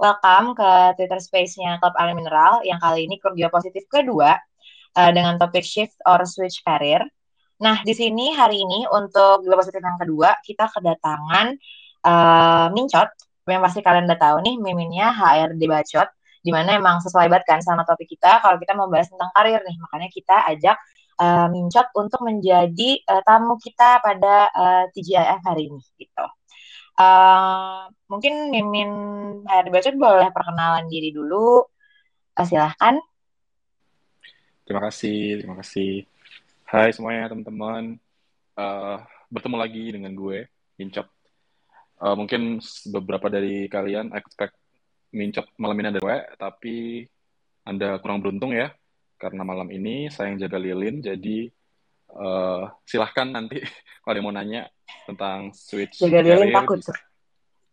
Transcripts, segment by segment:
welcome ke Twitter Space-nya Club Air Mineral yang kali ini kerja positif kedua uh, dengan topik shift or switch career. Nah, di sini hari ini untuk Gila Positif yang kedua, kita kedatangan uh, Mincot. Yang pasti kalian udah tahu nih, miminnya HRD Bacot. Di mana emang sesuai banget kan sama topik kita, kalau kita mau bahas tentang karir nih. Makanya kita ajak uh, Mincot untuk menjadi uh, tamu kita pada uh, TGIF hari ini gitu. Uh, mungkin Mimin HRD Bacot boleh perkenalan diri dulu. Uh, silahkan. Terima kasih, terima kasih. Hai semuanya teman-teman, uh, bertemu lagi dengan gue, Mincok. Uh, mungkin beberapa dari kalian expect Mincok malam ini ada gue, tapi Anda kurang beruntung ya, karena malam ini saya yang jaga Lilin, jadi uh, silahkan nanti kalau ada mau nanya tentang switch Jaga Lilin takut.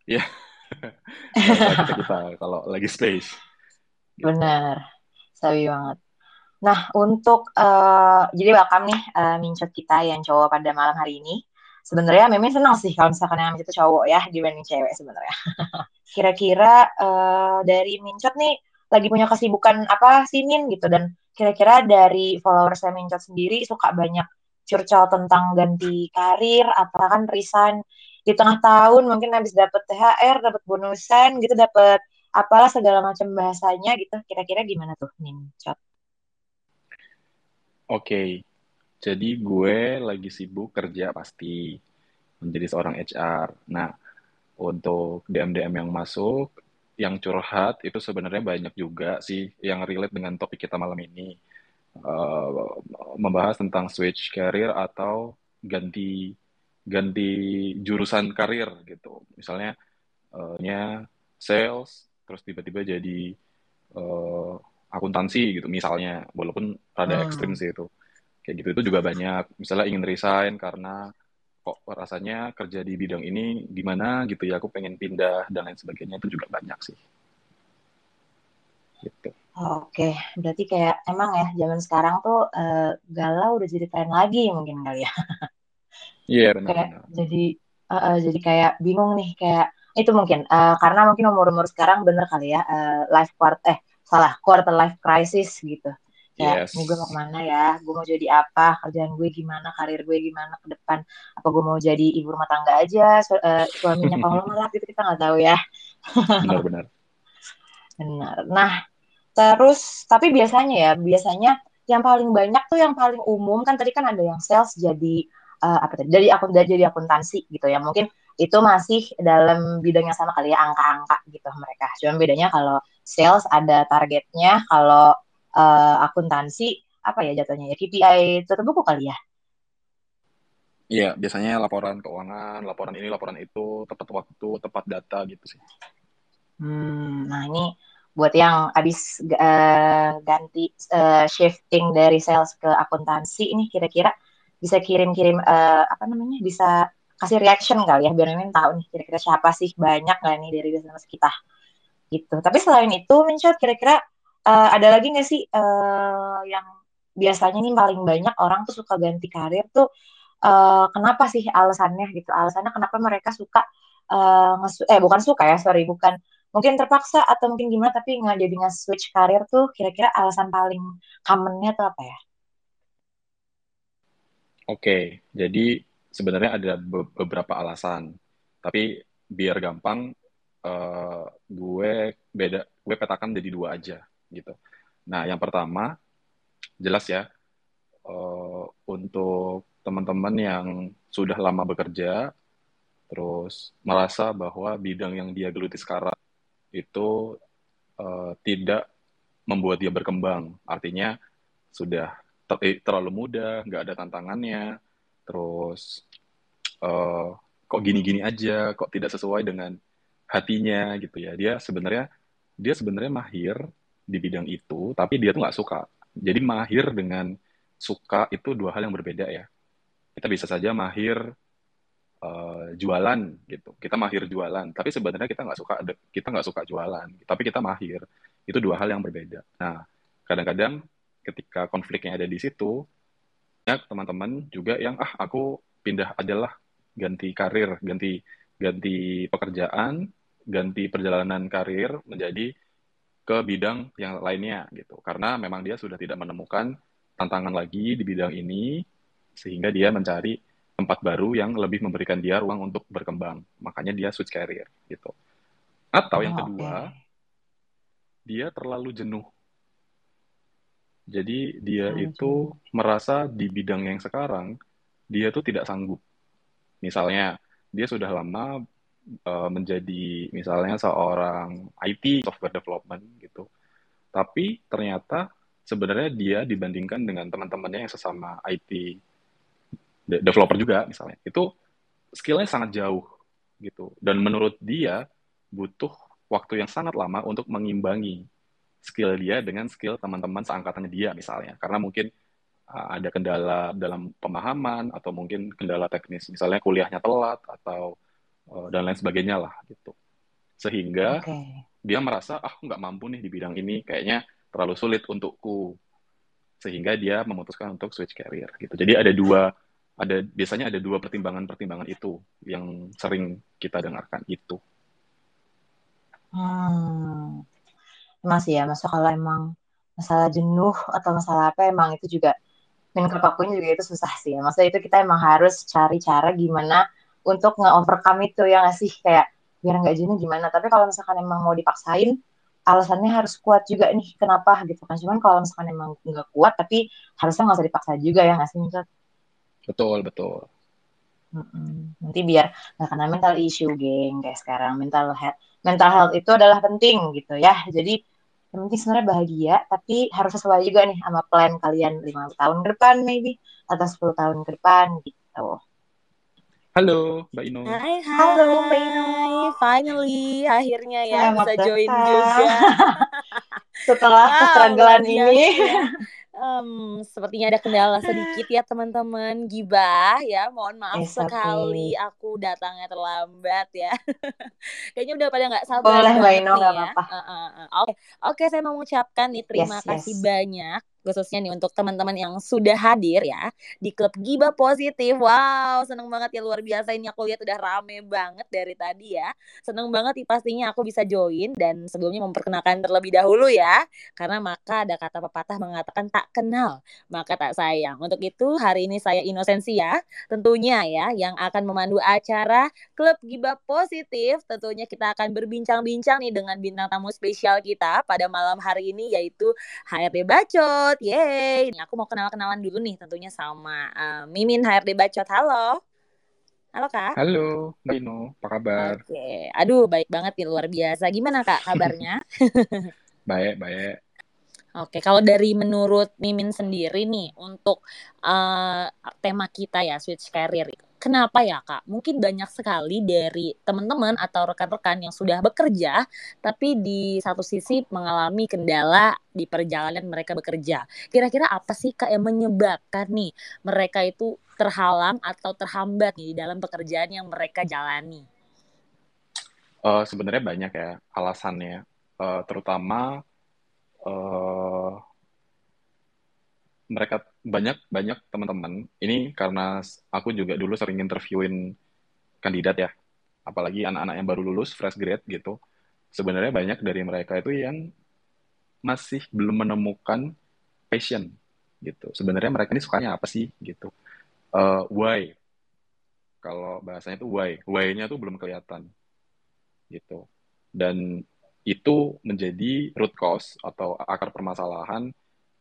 Iya, kita, kita kalau lagi space. Benar, sabi banget. Nah, untuk uh, jadi welcome nih uh, mincot kita yang cowok pada malam hari ini. Sebenarnya memang senang sih kalau misalkan yang itu cowok ya dibanding cewek sebenarnya. kira-kira uh, dari mincot nih lagi punya kesibukan apa sih Min gitu dan kira-kira dari followers saya mincot sendiri suka banyak curcol tentang ganti karir atau kan resign di tengah tahun mungkin habis dapat THR, dapat bonusan gitu, dapat apalah segala macam bahasanya gitu. Kira-kira gimana tuh mincot? Oke, jadi gue lagi sibuk kerja pasti menjadi seorang HR. Nah, untuk DM-DM yang masuk, yang curhat itu sebenarnya banyak juga sih yang relate dengan topik kita malam ini. Uh, membahas tentang switch career atau ganti ganti jurusan karir gitu. Misalnya uh, nya sales terus tiba-tiba jadi uh, akuntansi gitu misalnya. Walaupun rada hmm. ekstrim sih itu. Kayak gitu itu juga banyak. Misalnya ingin resign karena kok rasanya kerja di bidang ini gimana gitu ya aku pengen pindah dan lain sebagainya itu juga banyak sih. Gitu Oke, berarti kayak emang ya zaman sekarang tuh uh, galau udah jadi tren lagi mungkin kali ya. Iya yeah, benar. Kayak jadi uh, uh, jadi kayak bingung nih kayak itu mungkin uh, karena mungkin umur umur sekarang bener kali ya uh, life part eh salah quarter life crisis gitu. Ya yes. gue mau ke mana ya? Gue mau jadi apa? Kerjaan gue gimana? Karir gue gimana ke depan? Apa gue mau jadi ibu rumah tangga aja? Su uh, suaminya malah gitu kita nggak tahu ya. Benar-benar benar. Nah terus tapi biasanya ya biasanya yang paling banyak tuh yang paling umum kan tadi kan ada yang sales jadi uh, apa tadi jadi akun jadi akuntansi gitu ya. Mungkin itu masih dalam bidang yang sama kali ya angka-angka gitu mereka. Cuma bedanya kalau sales ada targetnya kalau uh, akuntansi apa ya jatuhnya ya KPI tutup buku kali ya? Iya, biasanya laporan keuangan, laporan ini, laporan itu, tepat waktu, tepat data gitu sih. Hmm, nah ini buat yang habis uh, ganti uh, shifting dari sales ke akuntansi ini kira-kira bisa kirim-kirim uh, apa namanya bisa kasih reaction kali ya biar Mimin tahu nih kira-kira siapa sih banyak nggak nih dari bisnis kita gitu. Tapi selain itu, Mincot kira-kira uh, ada lagi nggak sih uh, yang biasanya nih paling banyak orang tuh suka ganti karir tuh uh, kenapa sih alasannya gitu? Alasannya kenapa mereka suka uh, eh bukan suka ya, sorry, bukan mungkin terpaksa atau mungkin gimana tapi nggak jadi nge-switch karir tuh kira-kira alasan paling commonnya tuh apa ya? Oke, jadi sebenarnya ada beberapa alasan, tapi biar gampang uh, gue beda gue petakan jadi dua aja gitu nah yang pertama jelas ya uh, untuk teman-teman yang sudah lama bekerja terus merasa bahwa bidang yang dia geluti sekarang itu uh, tidak membuat dia berkembang. Artinya sudah ter terlalu mudah nggak ada tantangannya. Terus uh, kok gini-gini aja kok tidak sesuai dengan hatinya gitu ya. Dia sebenarnya dia sebenarnya mahir di bidang itu tapi dia tuh nggak suka. Jadi mahir dengan suka itu dua hal yang berbeda ya. Kita bisa saja mahir uh, jualan gitu. Kita mahir jualan tapi sebenarnya kita nggak suka kita nggak suka jualan tapi kita mahir. Itu dua hal yang berbeda. Nah kadang-kadang ketika konfliknya ada di situ banyak teman-teman juga yang ah aku pindah adalah ganti karir ganti ganti pekerjaan ganti perjalanan karir menjadi ke bidang yang lainnya gitu. Karena memang dia sudah tidak menemukan tantangan lagi di bidang ini sehingga dia mencari tempat baru yang lebih memberikan dia ruang untuk berkembang. Makanya dia switch career gitu. Atau yang Oh, kedua, oke. dia terlalu jenuh. Jadi dia Terlalu itu merasa di bidang yang sekarang dia tuh tidak sanggup. Misalnya dia sudah lama uh, menjadi misalnya seorang IT software development gitu. Tapi ternyata sebenarnya dia dibandingkan dengan teman-temannya yang sesama IT developer juga misalnya, itu skillnya sangat jauh gitu. Dan menurut dia butuh waktu yang sangat lama untuk mengimbangi skill dia dengan skill teman-teman seangkatannya dia misalnya. Karena mungkin uh, ada kendala dalam pemahaman atau mungkin kendala teknis, misalnya kuliahnya telat atau uh, dan lain sebagainya lah gitu. Sehingga Oke. dia merasa ah nggak mampu nih di bidang ini, kayaknya terlalu sulit untukku. Sehingga dia memutuskan untuk switch career gitu. Jadi ada dua ada biasanya ada dua pertimbangan-pertimbangan itu yang sering kita dengarkan itu. Hmm. Emang sih ya, masuk kalau emang masalah jenuh atau masalah apa emang itu juga dan kepakunya juga itu susah sih ya. Maksudnya itu kita emang harus cari cara gimana untuk nge-overcome itu ya nggak sih kayak biar nggak jenuh gimana. Tapi kalau misalkan emang mau dipaksain, alasannya harus kuat juga nih kenapa gitu kan. Cuman kalau misalkan emang nggak kuat tapi harusnya nggak usah dipaksa juga ya nggak sih Misal? Betul, betul. Mm-mm. Nanti biar nggak kena mental issue geng kayak sekarang mental health mental health itu adalah penting gitu ya. Jadi yang penting sebenarnya bahagia, tapi harus sesuai juga nih sama plan kalian 5 tahun ke depan maybe atau 10 tahun ke depan gitu. Halo, Mbak Ino. Hai, hai. Halo, Mbak Ino. Finally, akhirnya ya Selamat bisa join datang. juga. Setelah Wow, ini. ya. Em, sepertinya ada kendala sedikit ya teman-teman Gibah ya mohon maaf It's okay. sekali aku datangnya terlambat ya kayaknya udah pada nggak sabar Boleh Mbak Ino, nggak ya apa-apa. Eh, eh, eh. oke oke saya mau mengucapkan nih terima Yes, kasih yes. banyak khususnya nih untuk teman-teman yang sudah hadir ya di klub Gibah Positif wow seneng banget ya luar biasa ini aku lihat udah rame banget dari tadi ya seneng banget nih pastinya aku bisa join dan sebelumnya memperkenalkan terlebih dahulu ya karena maka ada kata pepatah mengatakan tak kenal maka tak sayang. Untuk itu hari ini saya Inosensia tentunya ya yang akan memandu acara Klub Gibah Positif. Tentunya kita akan berbincang-bincang nih dengan bintang tamu spesial kita pada malam hari ini yaitu HRD Bacot. Yeay. Ini aku mau kenal-kenalan dulu nih tentunya sama uh, Mimin HRD Bacot. Halo. Halo Kak. Halo, Mbak Ino. Apa kabar? Oke. Aduh, baik banget nih luar biasa. Gimana Kak kabarnya? Baik, baik. Oke, kalau dari menurut Mimin sendiri nih untuk uh, tema kita ya switch career, kenapa ya kak? Mungkin banyak sekali dari teman-teman atau rekan-rekan yang sudah bekerja, tapi di satu sisi mengalami kendala di perjalanan mereka bekerja. Kira-kira apa sih kak yang menyebabkan nih mereka itu terhalang atau terhambat di dalam pekerjaan yang mereka jalani? Uh, Sebenarnya banyak ya alasannya, uh, terutama uh, mereka banyak banyak teman-teman. Ini karena aku juga dulu sering interviewin kandidat ya. Apalagi anak-anak yang baru lulus fresh grade gitu. Sebenarnya banyak dari mereka itu yang masih belum menemukan passion gitu. Sebenarnya mereka ini sukanya apa sih gitu. Uh, why? Kalau bahasanya itu why? Why-nya tuh belum kelihatan gitu. Dan itu menjadi root cause atau akar permasalahan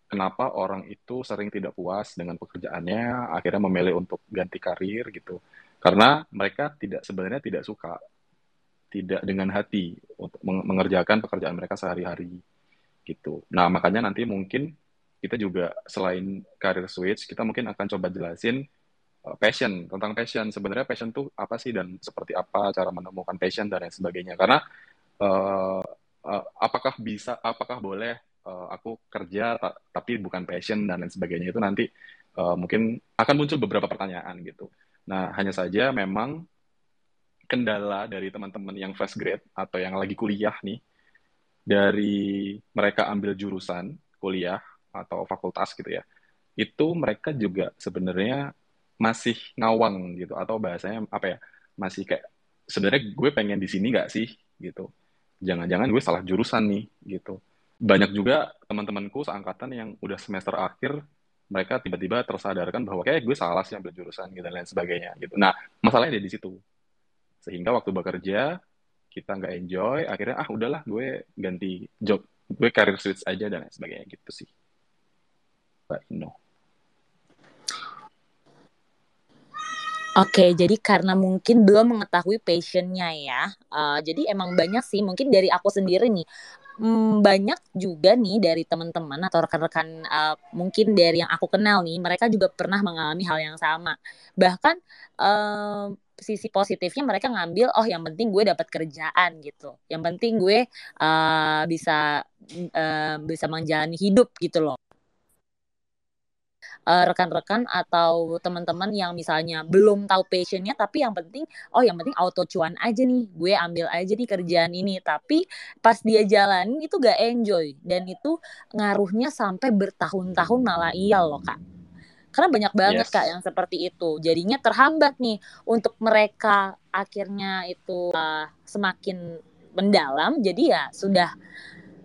kenapa orang itu sering tidak puas dengan pekerjaannya, akhirnya memilih untuk ganti karir gitu. Karena mereka tidak sebenarnya tidak suka, tidak dengan hati untuk mengerjakan pekerjaan mereka sehari-hari gitu. Nah, makanya nanti mungkin kita juga selain karir switch, kita mungkin akan coba jelasin uh, passion, tentang passion. Sebenarnya passion tuh apa sih dan seperti apa cara menemukan passion dan lain sebagainya. Karena uh, uh, apakah bisa, apakah boleh uh, aku kerja ta tapi bukan passion dan lain sebagainya itu nanti uh, mungkin akan muncul beberapa pertanyaan gitu. Nah, hanya saja memang kendala dari teman-teman yang fresh grade atau yang lagi kuliah nih dari mereka ambil jurusan kuliah atau fakultas gitu ya. Itu mereka juga sebenarnya masih ngawang gitu atau bahasanya apa ya? Masih kayak sebenarnya gue pengen di sini nggak sih gitu jangan-jangan gue salah jurusan nih gitu banyak juga teman-temanku seangkatan yang udah semester akhir mereka tiba-tiba tersadarkan bahwa kayak gue salah sih ambil jurusan gitu dan lain sebagainya gitu. Nah masalahnya di situ. Sehingga waktu bekerja kita nggak enjoy akhirnya ah udahlah gue ganti job gue career switch aja dan lain sebagainya gitu sih. But no. Oke, jadi karena mungkin belum mengetahui passionnya ya. Uh, jadi emang banyak sih, mungkin dari aku sendiri nih, hmm, banyak juga nih dari teman-teman atau rekan-rekan uh, mungkin dari yang aku kenal nih, mereka juga pernah mengalami hal yang sama. Bahkan uh, sisi positifnya mereka ngambil, oh yang penting gue dapat kerjaan gitu, yang penting gue uh, bisa uh, bisa menjalani hidup gitu loh uh, rekan-rekan atau teman-teman yang misalnya belum tahu passionnya tapi yang penting oh yang penting auto cuan aja nih gue ambil aja nih kerjaan ini. Tapi pas dia jalanin itu gak enjoy dan itu ngaruhnya sampai bertahun-tahun malah iya loh kak. Karena banyak banget yes. kak yang seperti itu. Jadinya terhambat nih untuk mereka akhirnya itu uh, semakin mendalam. Jadi ya sudah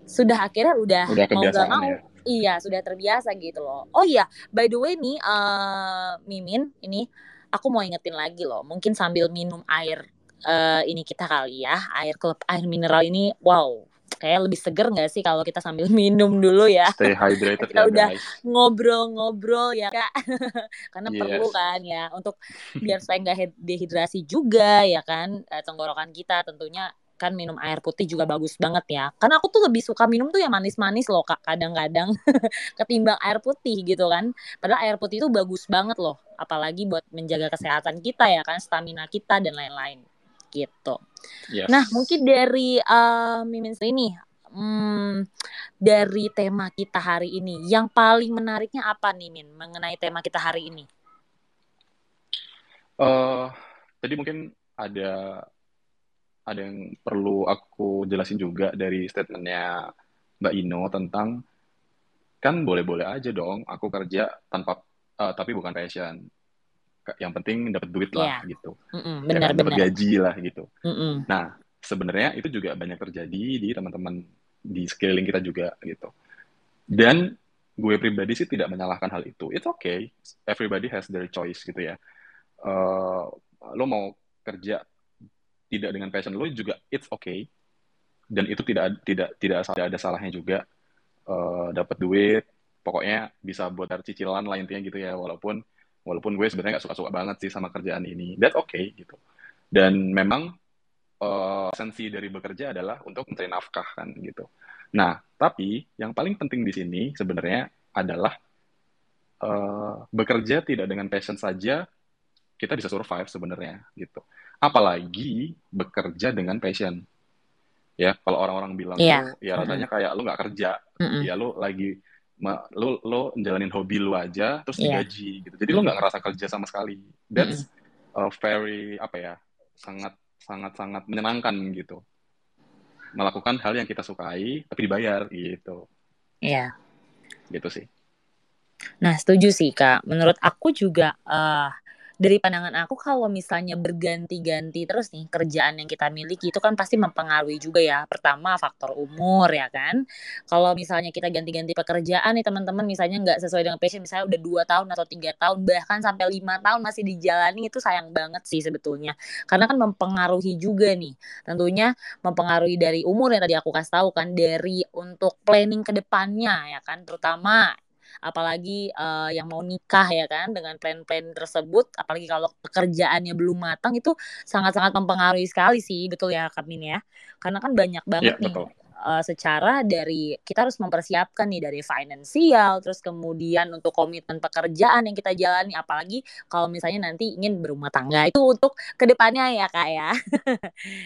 sudah akhirnya udah, udah mau gak mau ya Iya, sudah terbiasa gitu loh. Oh iya, by the way nih, uh, Mimin, ini aku mau ingetin lagi loh. Mungkin sambil minum air uh, ini kita kali ya, air klub air mineral ini, wow, kayak lebih seger nggak sih kalau kita sambil minum dulu ya? Stay hydrated kita ya udah ngobrol-ngobrol ya kak, karena yes. perlu kan ya untuk biar supaya nggak dehidrasi juga ya kan, eh, tenggorokan kita tentunya kan minum air putih juga bagus banget ya. Karena aku tuh lebih suka minum tuh yang manis-manis loh kak kadang-kadang ketimbang air putih gitu kan. Padahal air putih itu bagus banget loh. Apalagi buat menjaga kesehatan kita ya kan, stamina kita dan lain-lain gitu. Yes. Nah mungkin dari uh, Mimin ini hmm, dari tema kita hari ini, yang paling menariknya apa nih Min mengenai tema kita hari ini? Uh, tadi mungkin ada ada yang perlu aku jelasin juga dari statementnya Mbak Ino tentang kan boleh-boleh aja dong aku kerja tanpa uh, tapi bukan passion. Yang penting dapat duit lah yeah. gitu. Mm benar, ya kan, dapat gaji lah gitu. Mm-mm. nah sebenarnya itu juga banyak terjadi di teman-teman di sekeliling kita juga gitu. Dan gue pribadi sih tidak menyalahkan hal itu. It's okay. Everybody has their choice gitu ya. Uh, lo mau kerja tidak dengan passion lo juga it's okay. Dan itu tidak tidak tidak, tidak ada salahnya juga. Uh, dapat duit pokoknya bisa buat cicilan lah intinya gitu ya walaupun walaupun gue sebenarnya gak suka-suka banget sih sama kerjaan ini. That's okay gitu. Dan memang uh, esensi dari bekerja adalah untuk mencari nafkah kan gitu. Nah tapi yang paling penting di sini sebenarnya adalah uh, bekerja tidak dengan passion saja kita bisa survive sebenarnya gitu apalagi bekerja dengan passion ya kalau orang-orang bilang yeah. tuh ya rasanya kayak lu nggak kerja mm -hmm. ya lu lagi lu lu jalanin hobi lu aja terus yeah. digaji gitu jadi lu nggak ngerasa kerja sama sekali that's mm -hmm. very apa ya sangat sangat sangat menyenangkan gitu melakukan hal yang kita sukai tapi dibayar gitu iya yeah. gitu sih nah setuju sih kak menurut aku juga uh, dari pandangan aku kalau misalnya berganti-ganti terus nih kerjaan yang kita miliki itu kan pasti mempengaruhi juga ya. Pertama faktor umur ya kan. Kalau misalnya kita ganti-ganti pekerjaan nih teman-teman misalnya nggak sesuai dengan passion misalnya udah dua tahun atau tiga tahun bahkan sampai lima tahun masih dijalani itu sayang banget sih sebetulnya. Karena kan mempengaruhi juga nih. Tentunya mempengaruhi dari umur yang tadi aku kasih tahu kan dari untuk planning ke depannya ya kan terutama apalagi uh, yang mau nikah ya kan dengan plan-plan tersebut apalagi kalau pekerjaannya belum matang itu sangat-sangat mempengaruhi sekali sih betul ya Kamin ya. Karena kan banyak banget ya, nih betul uh, secara dari kita harus mempersiapkan nih dari finansial terus kemudian untuk komitmen pekerjaan yang kita jalani apalagi kalau misalnya nanti ingin berumah tangga. Itu untuk ke depannya ya kak ya.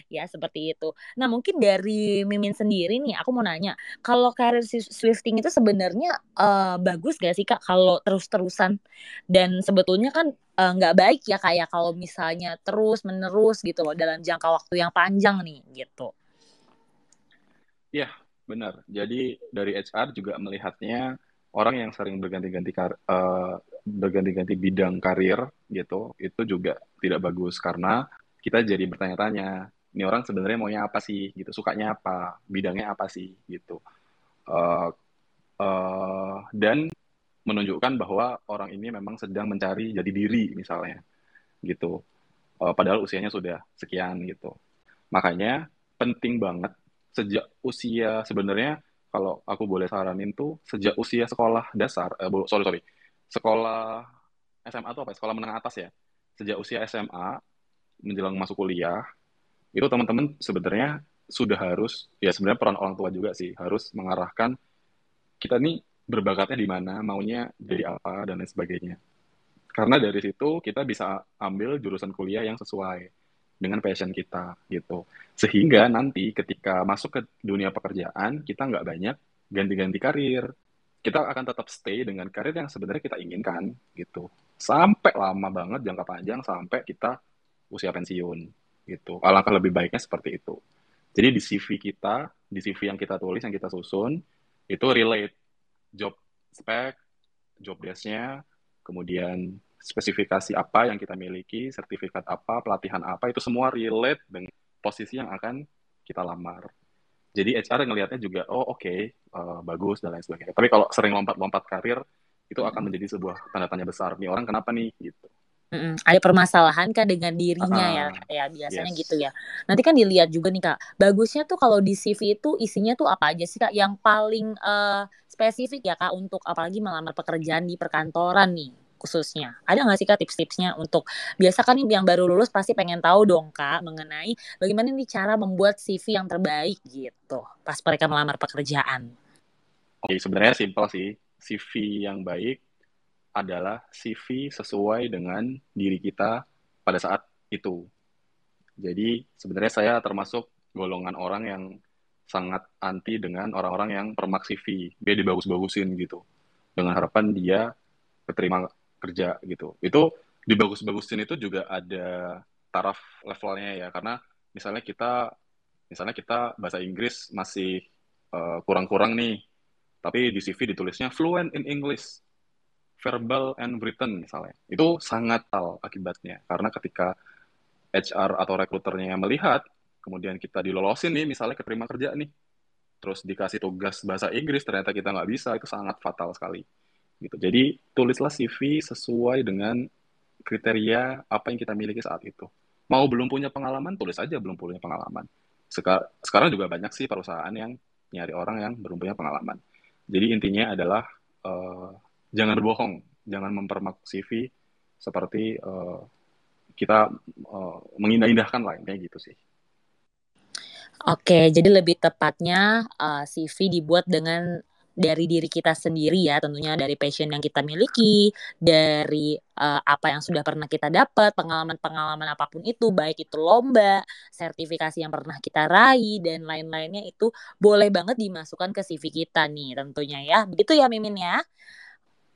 Ya seperti itu. Nah mungkin dari Mimin sendiri nih aku mau nanya kalau karir swifting itu sebenarnya uh, bagus gak sih kak kalau terus-terusan? Dan sebetulnya kan eh, nggak uh, baik ya kayak ya, kalau misalnya terus menerus gitu loh dalam jangka waktu yang panjang nih gitu. Iya, benar. Jadi dari HR juga melihatnya orang yang sering berganti-ganti uh, berganti-ganti bidang karir gitu, itu juga tidak bagus karena kita jadi bertanya-tanya, ini orang sebenarnya maunya apa sih? gitu. Sukanya apa? Bidangnya apa sih? gitu. Uh, uh, dan menunjukkan bahwa orang ini memang sedang mencari jadi diri misalnya gitu. Uh, padahal usianya sudah sekian gitu. Makanya penting banget sejak usia sebenarnya kalau aku boleh saranin tuh sejak usia sekolah dasar eh, sorry sorry sekolah SMA atau apa sekolah menengah atas ya. Sejak usia SMA menjelang masuk kuliah itu teman-teman sebenarnya sudah harus ya sebenarnya peran orang tua juga sih harus mengarahkan kita nih berbakatnya di mana maunya jadi apa dan lain sebagainya. Karena dari situ kita bisa ambil jurusan kuliah yang sesuai dengan passion kita gitu. Sehingga nanti ketika masuk ke dunia pekerjaan kita nggak banyak ganti-ganti karir. Kita akan tetap stay dengan karir yang sebenarnya kita inginkan gitu. Sampai lama banget jangka panjang sampai kita usia pensiun gitu. Alangkah lebih baiknya seperti itu. Jadi di CV kita, di CV yang kita tulis, yang kita susun, itu relate job spec, job desk-nya, kemudian spesifikasi apa yang kita miliki, sertifikat apa, pelatihan apa, itu semua relate dengan posisi yang akan kita lamar. Jadi HR ngelihatnya juga, oh oke, okay, uh, eh, bagus, dan lain sebagainya. Tapi kalau sering lompat-lompat karir, itu akan menjadi sebuah tanda tanya besar. Nih orang kenapa nih? gitu. Mm-mm. Ada permasalahan kan dengan dirinya uh, ya, ya biasanya yes. gitu ya. Nanti kan dilihat juga nih kak, bagusnya tuh kalau di CV itu isinya tuh apa aja sih kak? Yang paling uh, spesifik ya kak untuk apalagi melamar pekerjaan di perkantoran nih khususnya? Ada nggak sih kak tips-tipsnya untuk biasa kan yang baru lulus pasti pengen tahu dong kak mengenai bagaimana nih cara membuat CV yang terbaik gitu pas mereka melamar pekerjaan? Oke sebenarnya simpel sih CV yang baik adalah CV sesuai dengan diri kita pada saat itu. Jadi sebenarnya saya termasuk golongan orang yang sangat anti dengan orang-orang yang permak CV. Dia dibagus-bagusin gitu. Dengan harapan dia keterima kerja gitu. Itu dibagus-bagusin itu juga ada taraf levelnya ya karena misalnya kita misalnya kita bahasa Inggris masih kurang kurang-kurang nih tapi di CV ditulisnya fluent in English verbal and written misalnya itu sangat tal akibatnya karena ketika HR atau rekruternya melihat kemudian kita dilolosin nih misalnya keterima kerja nih terus dikasih tugas bahasa Inggris ternyata kita nggak bisa itu sangat fatal sekali gitu. Jadi tulislah CV sesuai dengan kriteria apa yang kita miliki saat itu. Mau belum punya pengalaman, tulis aja belum punya pengalaman. Sekar sekarang juga banyak sih perusahaan yang nyari orang yang belum punya pengalaman. Jadi intinya adalah uh, jangan berbohong, jangan mempermak CV seperti uh, kita uh, mengindah-indahkan lah kayak gitu sih. Oke, jadi lebih tepatnya uh, CV dibuat dengan dari diri kita sendiri ya tentunya dari passion yang kita miliki dari uh, apa yang sudah pernah kita dapat pengalaman-pengalaman apa pun itu baik itu lomba sertifikasi yang pernah kita raih dan lain-lainnya itu boleh banget dimasukkan ke CV kita nih tentunya ya begitu ya Mimin ya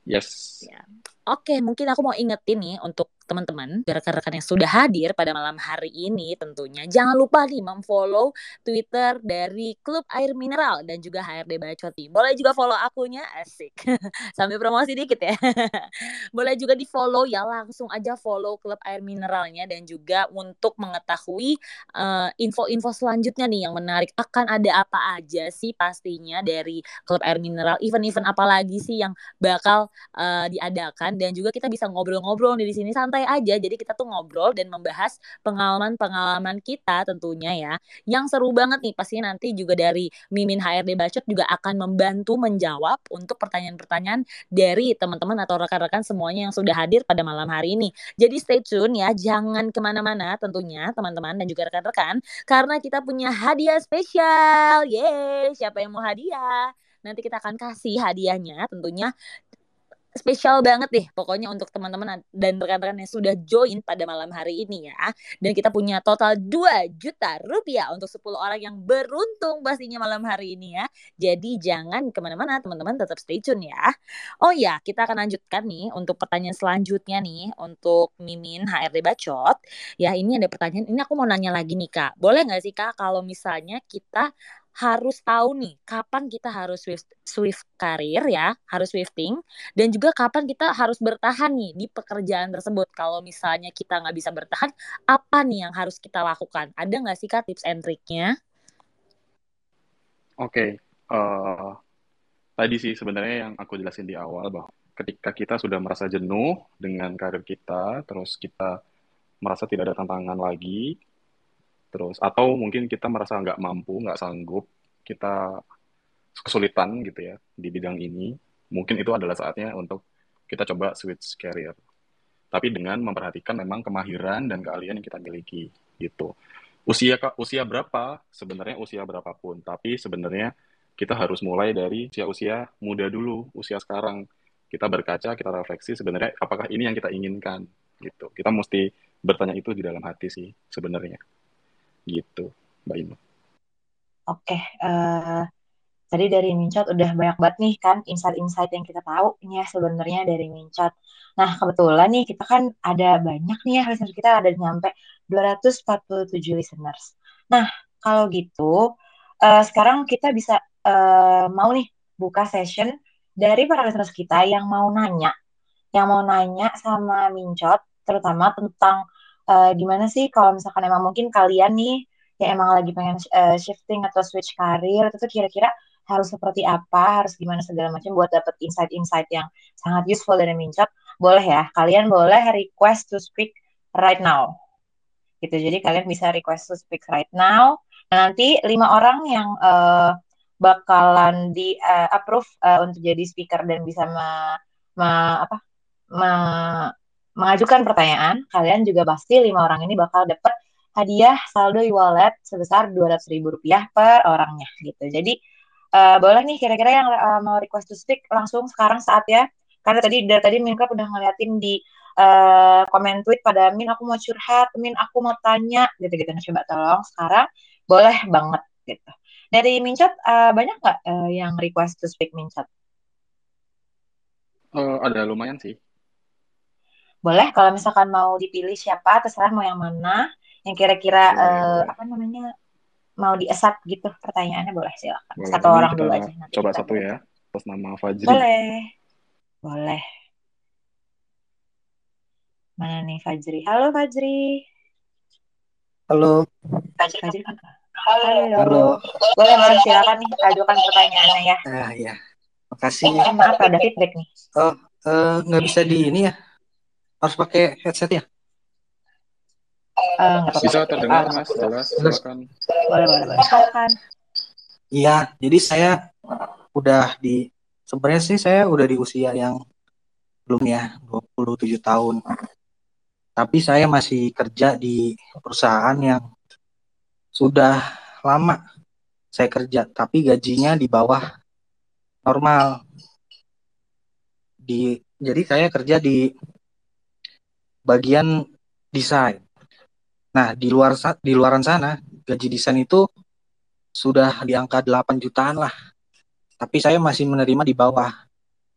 Yes. Ya. Oke, mungkin aku mau ingetin nih untuk teman-teman, rekan-rekan yang sudah hadir pada malam hari ini tentunya jangan lupa nih memfollow Twitter dari Klub Air Mineral dan juga HRD Bacoti. Boleh juga follow akunnya asik. Sambil promosi dikit ya. Boleh juga di-follow ya langsung aja follow Klub Air Mineralnya dan juga untuk mengetahui uh, info-info selanjutnya nih yang menarik akan ada apa aja sih pastinya dari Klub Air Mineral, event-event apa lagi sih yang bakal uh, diadakan dan juga kita bisa ngobrol-ngobrol di sini santai aja. Jadi kita tuh ngobrol dan membahas pengalaman-pengalaman kita tentunya ya. Yang seru banget nih pastinya nanti juga dari Mimin HRD Bacot juga akan membantu menjawab untuk pertanyaan-pertanyaan dari teman-teman atau rekan-rekan semuanya yang sudah hadir pada malam hari ini. Jadi stay tune ya, jangan ke mana-mana tentunya teman-teman dan juga rekan-rekan karena kita punya hadiah spesial. Yeay, siapa yang mau hadiah? Nanti kita akan kasih hadiahnya tentunya spesial banget deh pokoknya untuk teman-teman dan rekan-rekan yang sudah join pada malam hari ini ya. Dan kita punya total 2 juta rupiah untuk 10 orang yang beruntung pastinya malam hari ini ya. Jadi jangan ke mana-mana teman-teman tetap stay tune ya. Oh ya kita akan lanjutkan nih untuk pertanyaan selanjutnya nih untuk Mimin HRD Bacot. Ya ini ada pertanyaan, ini aku mau nanya lagi nih kak. Boleh nggak sih kak kalau misalnya kita harus tahu nih kapan kita harus swift, swift karir ya, harus swifting dan juga kapan kita harus bertahan nih di pekerjaan tersebut. Kalau misalnya kita nggak bisa bertahan, apa nih yang harus kita lakukan? Ada nggak sih kak tips and triknya? Oke, okay. uh, eh, tadi sih sebenarnya yang aku jelasin di awal bahwa ketika kita sudah merasa jenuh dengan karir kita, terus kita merasa tidak ada tantangan lagi, terus atau mungkin kita merasa nggak mampu nggak sanggup kita kesulitan gitu ya di bidang ini mungkin itu adalah saatnya untuk kita coba switch career. Tapi dengan memperhatikan memang kemahiran dan keahlian yang kita miliki gitu. Usia usia berapa? Sebenarnya usia berapapun tapi sebenarnya kita harus mulai dari usia usia muda dulu usia sekarang. Kita berkaca kita refleksi sebenarnya apakah ini yang kita inginkan gitu. Kita mesti bertanya itu di dalam hati sih sebenarnya gitu Mbak Ima. Oke, uh, tadi dari Mincot udah banyak banget nih kan insight-insight yang kita tahu ya sebenarnya dari Mincot. Nah kebetulan nih kita kan ada banyak nih ya listener kita ada nyampe 247 listeners. Nah kalau gitu uh, sekarang kita bisa uh, mau nih buka session dari para listeners kita yang mau nanya, yang mau nanya sama Mincot terutama tentang uh, gimana sih kalau misalkan emang mungkin kalian nih yang emang lagi pengen uh, shifting atau switch karir itu tuh kira-kira harus seperti apa, harus gimana segala macam buat dapet insight-insight yang sangat useful dari Mincot, boleh ya, kalian boleh request to speak right now. Gitu, jadi kalian bisa request to speak right now. Nah, nanti lima orang yang uh, bakalan di uh, approve uh, untuk jadi speaker dan bisa me, me, apa, me, mengajukan pertanyaan, kalian juga pasti lima orang ini bakal dapat hadiah saldo e-wallet sebesar dua ratus ribu rupiah per orangnya gitu. Jadi uh, boleh nih kira-kira yang uh, mau request to speak langsung sekarang saat ya. Karena tadi dari tadi Minka udah ngeliatin di uh, komen tweet pada Min aku mau curhat, Min aku mau tanya gitu-gitu. Nah, coba tolong sekarang boleh banget gitu. Dari Mincot uh, banyak nggak uh, yang request to speak Mincot? Uh, ada lumayan sih boleh kalau misalkan mau dipilih siapa terserah mau yang mana yang kira-kira uh, apa namanya mau diasap gitu pertanyaannya boleh silakan. Boleh. satu orang dulu aja nanti coba satu ya atas nama Fajri. Boleh. Boleh. Mana nih Fajri? Halo Fajri. Halo. Fajri, Fajri. Halo. halo. Boleh boleh silakan nih ajukan pertanyaannya ya. Ah ya makasih eh, maaf ada feedback nih. Oh eh, nggak uh, bisa di ini ya harus pakai headset ya? Uh, Bisa terdengar mas, jelas. Silakan. Boleh, boleh, boleh. Silakan. Iya, jadi saya udah di sebenarnya sih saya udah di usia yang belum ya 27 tahun. Tapi saya masih kerja di perusahaan yang sudah lama saya kerja, tapi gajinya di bawah normal. Di jadi saya kerja di bagian desain. Nah, di luar di luaran sana gaji desain itu sudah di angka 8 jutaan lah. Tapi saya masih menerima di bawah.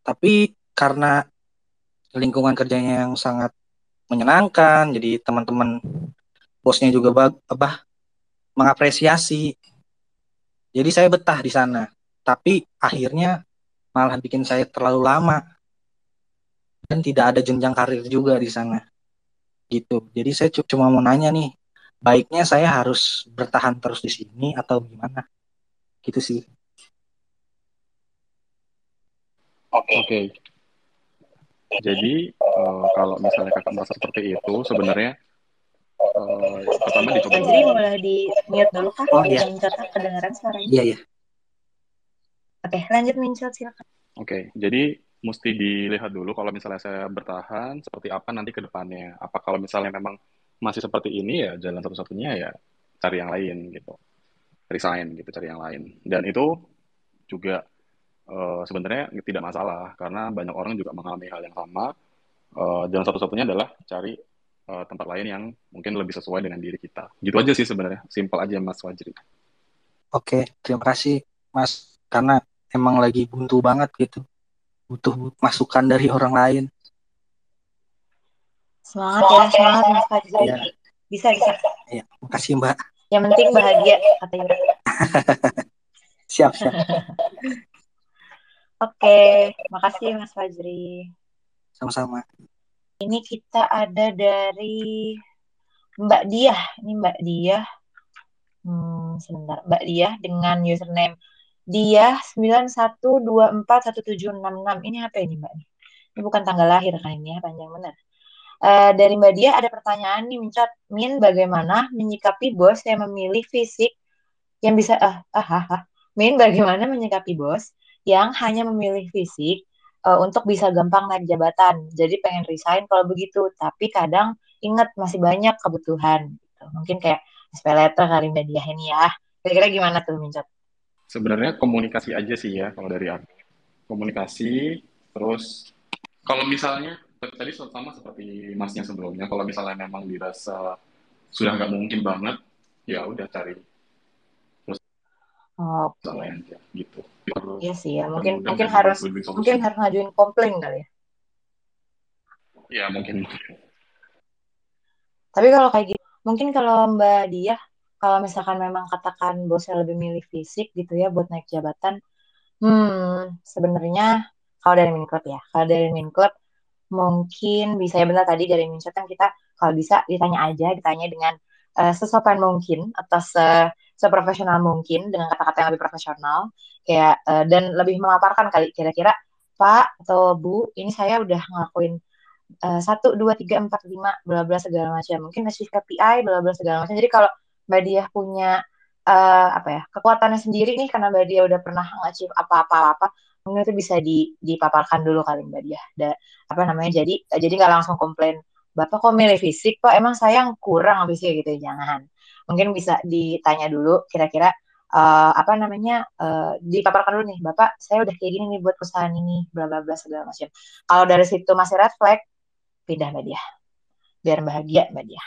Tapi karena lingkungan kerjanya yang sangat menyenangkan, jadi teman-teman bosnya juga bah, mengapresiasi. Jadi saya betah di sana. Tapi akhirnya malah bikin saya terlalu lama dan tidak ada jenjang karir juga di sana gitu. Jadi saya cuma mau nanya nih, baiknya saya harus bertahan terus di sini atau gimana? Gitu sih. Oke. Okay. Okay. Jadi uh, kalau misalnya kakak merasa seperti itu, sebenarnya uh, pertama dicoba. Jadi mulai di mute dulu kak, oh, iya. mencatat kedengaran suaranya. Iya iya. Oke, lanjut Mincel silakan. Oke, okay, jadi mesti dilihat dulu kalau misalnya saya bertahan seperti apa nanti ke depannya. Apa kalau misalnya memang masih seperti ini ya jalan satu-satunya ya cari yang lain gitu. Resign gitu, cari yang lain. Dan itu juga uh, sebenarnya tidak masalah karena banyak orang juga mengalami hal yang sama. Uh, jalan satu-satunya adalah cari uh, tempat lain yang mungkin lebih sesuai dengan diri kita. Gitu aja sih sebenarnya. Simpel aja Mas Wajri. Oke, terima kasih Mas karena emang lagi buntu banget gitu butuh masukan dari orang lain. Semangat ya, semangat Mas Fajri. Ya. Bisa, bisa. Ya, makasih Mbak. Yang penting bahagia, kata Yura. Siap, siap. Oke, makasih Mas Fajri. Sama-sama. Ini kita ada dari Mbak Diah. Ini Mbak Diah. Hmm, sebentar. Mbak Diah dengan username Diah 91241766. Ini apa ini Mbak? Ini bukan tanggal lahir kan ini ya, panjang benar. Uh, dari Mbak Diah ada pertanyaan nih, Mincat. Min, bagaimana menyikapi bos yang memilih fisik yang bisa ah ah ah, ah. Min, bagaimana menyikapi bos yang hanya memilih fisik uh, untuk bisa gampang naik jabatan. Jadi pengen resign kalau begitu, tapi kadang ingat masih banyak kebutuhan. Gitu. Mungkin kayak SP letter kali media ini ya. Kira-kira gimana tuh Mincat? Sebenarnya komunikasi aja sih ya kalau dari aku. Komunikasi, terus kalau misalnya tadi sama seperti masnya sebelumnya, kalau misalnya memang dirasa sudah nggak mungkin banget, ya udah cari terus oh, okay. aja gitu. Iya sih ya, mungkin mungkin harus mungkin harus ngajuin komplain kali ya. Ya mungkin. Tapi kalau kayak gitu, mungkin kalau Mbak Dia, kalau misalkan memang katakan bosnya lebih milih fisik gitu ya buat naik jabatan, hmm, sebenarnya kalau dari min club ya, kalau dari min club mungkin bisa ya benar tadi dari min kan kita kalau bisa ditanya aja, ditanya dengan uh, sesopan mungkin atau se seprofesional mungkin dengan kata-kata yang lebih profesional kayak uh, dan lebih memaparkan kali kira-kira Pak atau Bu ini saya udah ngelakuin eh, satu dua tiga empat lima bla bla segala macam. Mungkin ngasih KPI bla bla segala macam. Jadi kalau Mbak Dia punya uh, apa ya kekuatannya sendiri nih karena Mbak Dia udah pernah ngacip apa-apa apa mungkin itu bisa di, dipaparkan dulu kali Mbak Dia da, apa namanya jadi jadi nggak langsung komplain Bapak kok milih fisik? Pak emang saya yang kurang habisnya gitu. Jangan. Mungkin bisa ditanya dulu kira-kira uh, apa namanya uh, dipaparkan dulu nih bapak saya udah kayak gini nih buat perusahaan ini bla bla bla segala macam. Kalau dari situ masih red flag pindah mbak dia biar bahagia mbak dia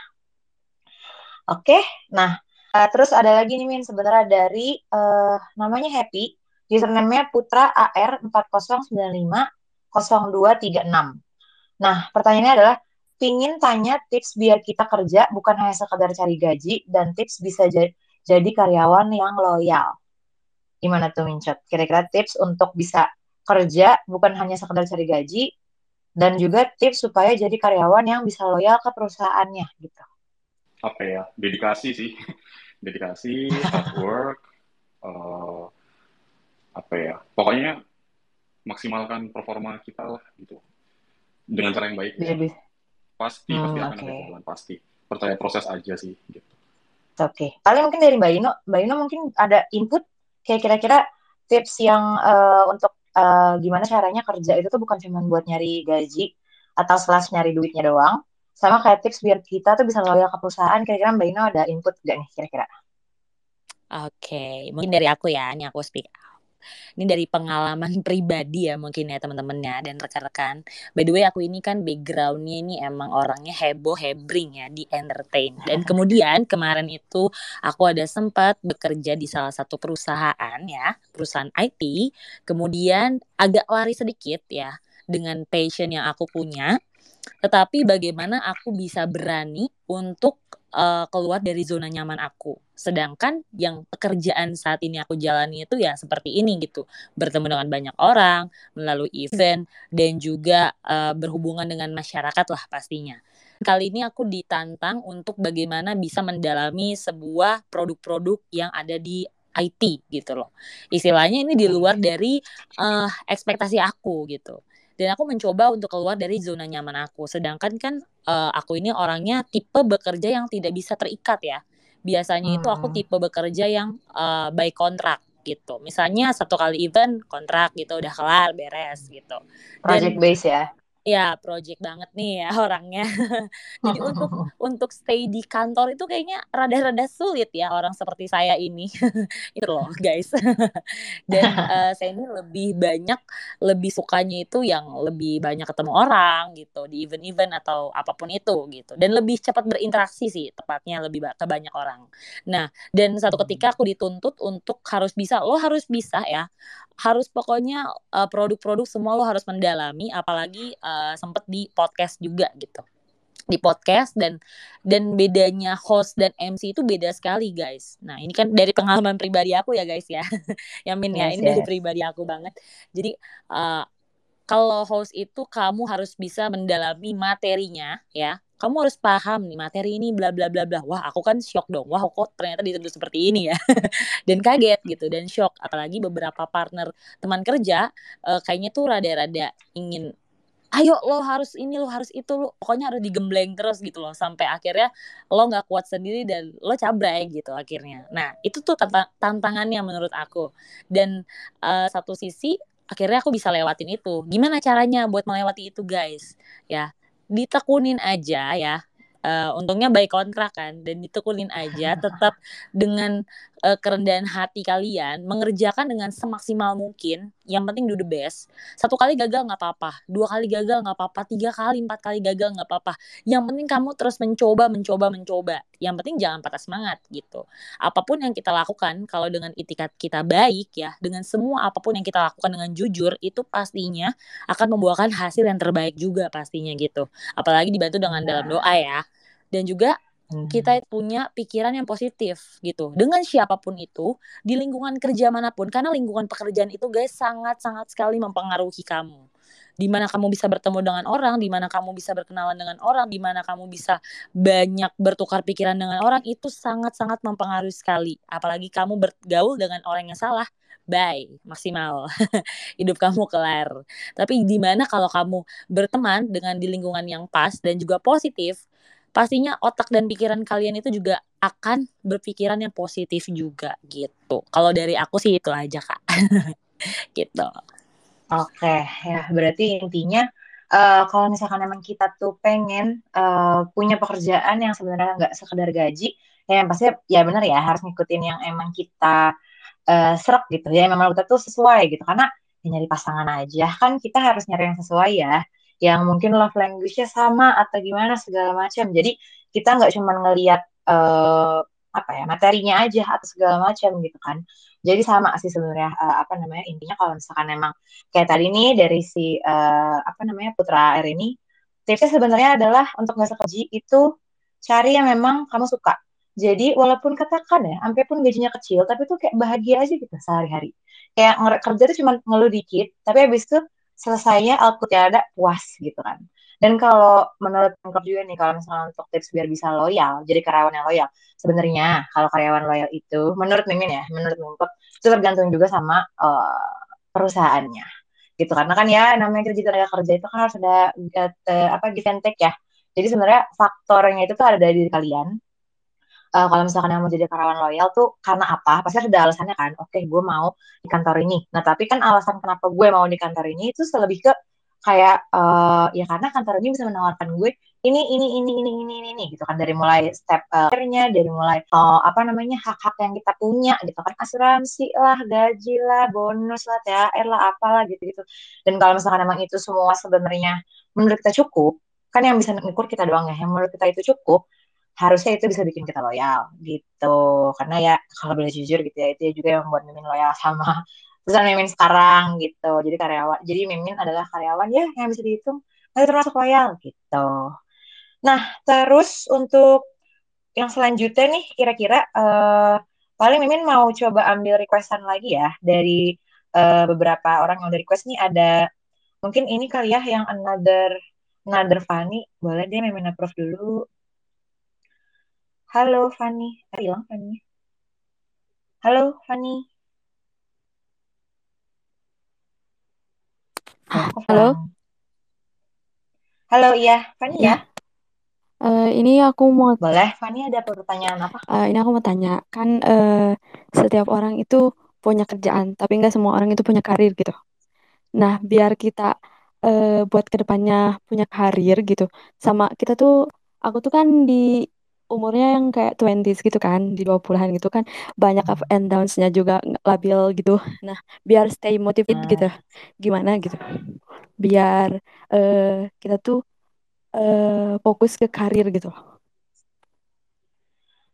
oke okay? nah uh, terus ada lagi nih min sebenarnya dari uh, namanya happy username-nya putra ar 4095 0236 nah pertanyaannya adalah pingin tanya tips biar kita kerja bukan hanya sekedar cari gaji dan tips bisa jadi karyawan yang loyal. Gimana tuh Mincot? Kira-kira tips untuk bisa kerja bukan hanya sekedar cari gaji dan juga tips supaya jadi karyawan yang bisa loyal ke perusahaannya gitu. Apa ya? Dedikasi sih. Dedikasi, hard work, uh, apa ya? Pokoknya maksimalkan performa kita lah gitu. Dengan cara yang baik. Ya. Pasti hmm, pasti akan okay. ada jalan pasti. Percaya proses aja sih gitu. Oke, okay. paling mungkin dari Mbak Ino, Mbak Ino mungkin ada input kayak kira-kira tips yang uh, untuk uh, gimana caranya kerja itu tuh bukan cuma buat nyari gaji atau slash nyari duitnya doang, sama kayak tips biar kita tuh bisa loyal ke perusahaan. Kira-kira Mbak Ino ada input gak nih kira-kira? Oke, okay. mungkin dari aku ya, ini aku speak ini dari pengalaman pribadi ya mungkin ya teman-temannya dan rekan-rekan. By the way aku ini kan backgroundnya ini emang orangnya heboh hebring ya di entertain. Dan kemudian kemarin itu aku ada sempat bekerja di salah satu perusahaan ya, perusahaan IT. Kemudian agak lari sedikit ya dengan passion yang aku punya. Tetapi bagaimana aku bisa berani untuk uh, keluar dari zona nyaman aku. Sedangkan yang pekerjaan saat ini aku jalani itu ya seperti ini gitu, bertemu dengan banyak orang melalui event dan juga uh, berhubungan dengan masyarakat lah pastinya. Kali ini aku ditantang untuk bagaimana bisa mendalami sebuah produk-produk yang ada di IT gitu loh. Istilahnya ini di luar dari uh, ekspektasi aku gitu dan aku mencoba untuk keluar dari zona nyaman aku sedangkan kan uh, aku ini orangnya tipe bekerja yang tidak bisa terikat ya biasanya hmm. itu aku hmm. tipe bekerja yang uh, by kontrak gitu misalnya satu kali event kontrak gitu udah kelar beres gitu project base ya ya project banget nih ya orangnya. Jadi untuk untuk stay di kantor itu kayaknya rada-rada sulit ya orang seperti saya ini. itu loh guys. Dan uh, saya ini lebih banyak lebih sukanya itu yang lebih banyak ketemu orang gitu di event-event atau apa pun itu gitu. Dan lebih cepat berinteraksi sih tepatnya lebih ke banyak orang. Nah, dan satu ketika aku dituntut untuk harus bisa lo harus bisa ya harus pokoknya uh, produk-produk semua lo harus mendalami apalagi uh, sempet di podcast juga gitu di podcast dan dan bedanya host dan MC itu beda sekali guys. Nah ini kan dari pengalaman pribadi aku ya guys ya, Yamin ya Yes, ini dari yes. pribadi aku banget. Jadi uh, kalau host itu kamu harus bisa mendalami materinya ya. Kamu harus paham nih materi ini bla bla bla bla. Wah aku kan shock dong. Wah kok ternyata dituntut seperti ini ya. dan kaget gitu dan shock. Apalagi beberapa partner teman kerja uh, kayaknya tuh rada-rada ingin ayo lo harus ini lo harus itu lo pokoknya harus digembleng terus gitu loh. Sampai akhirnya lo nggak kuat sendiri dan lo cabrai gitu akhirnya. Nah itu tuh tantang tantangannya menurut aku. Dan uh, satu sisi akhirnya aku bisa lewatin itu. Gimana caranya buat melewati itu guys? Ya ditekunin aja ya. Uh, untungnya baik kontrak kan. Dan ditekunin aja tetap dengan uh, kerendahan hati kalian mengerjakan dengan semaksimal mungkin yang penting do the best. Satu kali gagal nggak apa-apa dua kali gagal nggak apa-apa tiga kali empat kali gagal nggak apa-apa. Yang penting kamu terus mencoba mencoba mencoba. Yang penting jangan patah semangat gitu. Apa pun yang kita lakukan kalau dengan itikat kita baik ya dengan semua apa pun yang kita lakukan dengan jujur itu pastinya akan membuahkan hasil yang terbaik juga pastinya gitu. Apalagi dibantu dengan dalam doa ya. Dan juga kita punya pikiran yang positif gitu dengan siapa pun itu di lingkungan kerja mana pun karena lingkungan pekerjaan itu guys sangat sangat sekali mempengaruhi kamu di mana kamu bisa bertemu dengan orang, di mana kamu bisa berkenalan dengan orang, di mana kamu bisa banyak bertukar pikiran dengan orang itu sangat-sangat mempengaruhi sekali. Apalagi kamu bergaul dengan orang yang salah, bye, maksimal. Hidup kamu kelar. Tapi di mana kalau kamu berteman dengan di lingkungan yang pas dan juga positif, pastinya otak dan pikiran kalian itu juga akan berpikiran yang positif juga gitu. Kalau dari aku sih itu aja kak, gitu. Oke, ya berarti intinya uh, kalau misalkan emang kita tuh pengen uh, punya pekerjaan yang sebenarnya nggak sekedar gaji, ya yang pasti ya benar ya harus ngikutin yang emang kita uh, serak gitu ya, memang kita tuh sesuai gitu. Karena ya nyari pasangan aja kan kita harus nyari yang sesuai ya, yang mungkin love language-nya sama atau gimana segala macam. Jadi kita nggak cuma ngelihat uh, apa ya materinya aja atau segala macam gitu kan. Jadi sama sih sebenarnya uh, apa namanya intinya kalau misalkan emang kayak tadi nih dari si uh, apa namanya Putra Air ini tipsnya sebenarnya adalah untuk nggak sekeji itu cari yang memang kamu suka. Jadi walaupun katakan ya sampai pun gajinya kecil tapi tuh kayak bahagia aja gitu sehari-hari. Kayak kerja tuh cuma ngeluh dikit tapi habis itu selesainya outputnya ada puas gitu kan dan kalau menurut Pengkop juga nih, kalau misalnya untuk tips biar bisa loyal, jadi karyawan yang loyal, sebenarnya kalau karyawan loyal itu, menurut Mimin ya, menurut Pengkop, itu tergantung juga sama uh, perusahaannya. Gitu, karena kan ya namanya kerja tenaga kerja itu kan harus ada uh, apa give and take ya. Jadi sebenarnya faktornya itu tuh ada dari kalian. Uh, kalau misalkan yang mau jadi karyawan loyal tuh karena apa? Pasti ada alasannya kan. Oke, okay, gue mau di kantor ini. Nah, tapi kan alasan kenapa gue mau di kantor ini itu lebih ke kayak uh, ya karena kantor ini bisa menawarkan gue ini ini ini ini ini ini, ini gitu kan dari mulai step uh, dari mulai uh, apa namanya hak-hak yang kita punya gitu kan asuransi lah gaji lah bonus lah THR lah apalah gitu gitu dan kalau misalkan emang itu semua sebenarnya menurut kita cukup kan yang bisa ngukur kita doang ya yang menurut kita itu cukup harusnya itu bisa bikin kita loyal gitu karena ya kalau boleh jujur gitu ya itu juga yang membuat mimin loyal sama perusahaan Mimin sekarang gitu. Jadi karyawan, jadi Mimin adalah karyawan ya yang bisa dihitung tapi termasuk loyal gitu. Nah, terus untuk yang selanjutnya nih kira-kira uh, paling Mimin mau coba ambil requestan lagi ya dari uh, beberapa orang yang udah request nih ada mungkin ini kali ya yang another another Fanny. Boleh deh Mimin approve dulu. Halo Fanny. Ah, hilang Fanny. Halo Fanny. Halo. Halo, iya, Fani ya. Uh, ini aku mau. Boleh, Fani ada pertanyaan apa? Uh, ini aku mau tanya, kan uh, setiap orang itu punya kerjaan, tapi nggak semua orang itu punya karir gitu. Nah, biar kita uh, buat ke depannya punya karir gitu, sama kita tuh, aku tuh kan di umurnya yang kayak 20s gitu kan, di 20-an gitu kan, banyak up and downs-nya juga labil gitu. Nah, biar stay motivated gitu, gimana gitu. Biar uh, kita tuh uh, fokus ke karir gitu.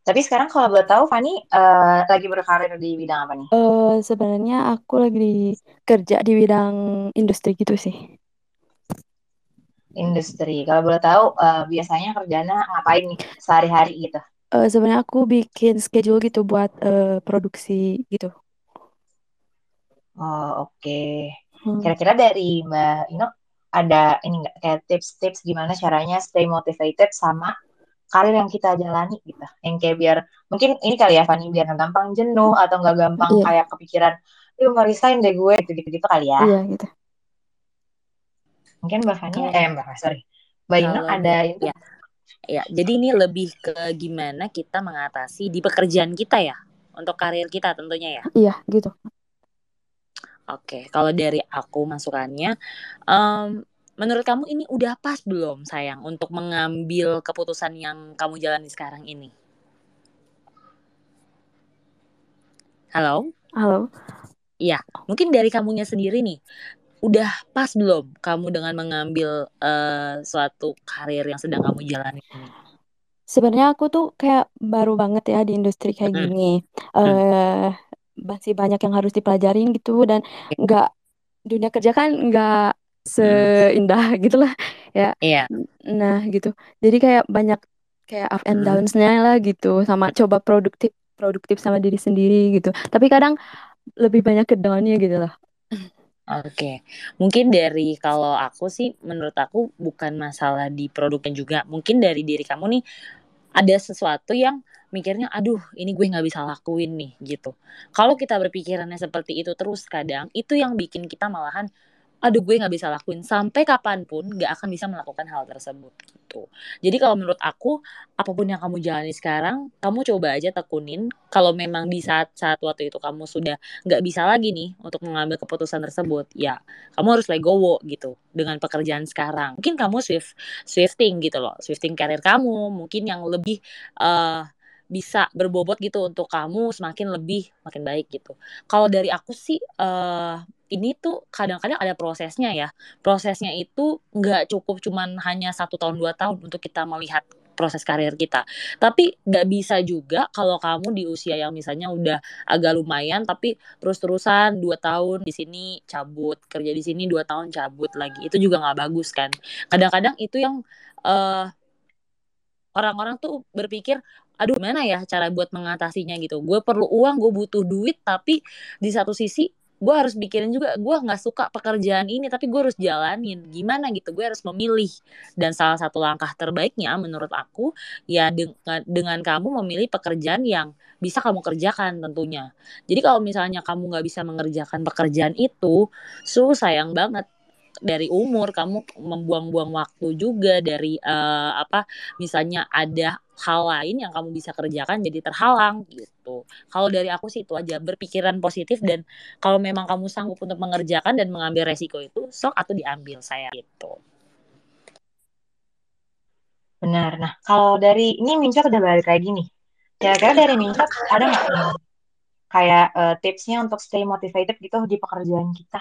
Tapi sekarang kalau boleh tahu, Fani uh, lagi berkarir di bidang apa nih? Uh, sebenarnya aku lagi kerja di bidang industri gitu sih. Industri. Kalau boleh tahu, uh, biasanya kerjanya ngapain nih sehari-hari gitu? Uh, sebenarnya aku bikin schedule gitu buat uh, produksi gitu. Oh oke. Okay. Hmm. Kira-kira dari Mbak Ino ada ini nggak kayak tips-tips gimana caranya stay motivated sama karir yang kita jalani gitu. Yang kayak biar mungkin ini kali ya Fanny biar nggak gampang jenuh atau nggak gampang yeah. kayak kepikiran, yuk mau resign deh gue gitu-gitu kali ya. Iya yeah, gitu. Mungkin Mbak Fani, eh Mbak, sorry. Mbak Ino ada itu? Ya. ya, jadi ini lebih ke gimana kita mengatasi di pekerjaan kita ya, untuk karir kita tentunya ya. Iya, gitu. Oke, kalau dari aku masukannya, um, menurut kamu ini udah pas belum sayang untuk mengambil keputusan yang kamu jalani sekarang ini? Halo? Halo. Iya, mungkin dari kamunya sendiri nih udah pas belum kamu dengan mengambil uh, suatu karir yang sedang kamu jalani ini? Sebenarnya aku tuh kayak baru banget ya di industri kayak hmm. gini. Uh, masih banyak yang harus dipelajarin gitu dan nggak dunia kerja kan nggak seindah hmm. gitulah ya. Iya. Nah gitu. Jadi kayak banyak kayak up and hmm. downs-nya lah gitu sama coba produktif produktif sama diri sendiri gitu. Tapi kadang lebih banyak ke down-nya gitu loh. Oke, mungkin dari kalau aku sih, menurut aku bukan masalah di produknya juga. Mungkin dari diri kamu nih ada sesuatu yang mikirnya, aduh ini gue nggak bisa lakuin nih gitu. Kalau kita berpikirannya seperti itu terus kadang itu yang bikin kita malahan aduh gue nggak bisa lakuin sampai kapan pun nggak akan bisa melakukan hal tersebut gitu. Jadi kalau menurut aku apa pun yang kamu jalani sekarang, kamu coba aja tekunin. Kalau memang di saat saat waktu itu kamu sudah nggak bisa lagi nih untuk mengambil keputusan tersebut, ya kamu harus legowo gitu dengan pekerjaan sekarang. Mungkin kamu swift swifting gitu loh, swifting karir kamu, mungkin yang lebih uh, bisa berbobot gitu untuk kamu semakin lebih makin baik gitu. Kalau dari aku sih uh, ini tuh kadang-kadang ada prosesnya ya. Prosesnya itu nggak cukup cuman hanya satu tahun dua tahun untuk kita melihat proses karir kita. Tapi nggak bisa juga kalau kamu di usia yang misalnya udah agak lumayan, tapi terus-terusan dua tahun di sini cabut, kerja di sini dua tahun cabut lagi. Itu juga nggak bagus kan. Kadang-kadang itu yang uh, orang-orang tuh berpikir aduh gimana ya cara buat mengatasinya gitu? Gue perlu uang gue butuh duit tapi di satu sisi gue harus pikirin juga gue nggak suka pekerjaan ini tapi gue harus jalanin. Gimana gitu? Gue harus memilih. Dan salah satu langkah terbaiknya menurut aku ya dengan dengan kamu memilih pekerjaan yang bisa kamu kerjakan tentunya. Jadi kalau misalnya kamu nggak bisa mengerjakan pekerjaan itu su sayang banget. Dari umur kamu membuang-buang waktu juga dari uh, apa misalnya ada hal lain yang kamu bisa kerjakan jadi terhalang gitu. Kalau dari aku sih itu aja berpikiran positif dan kalau memang kamu sanggup untuk mengerjakan dan mengambil resiko itu sok atau diambil saya gitu. Benar. Nah, kalau dari ini Mincot udah balik lagi nih. Kira-kira dari Mincot ada nggak kayak uh, tipsnya untuk stay motivated gitu di pekerjaan kita?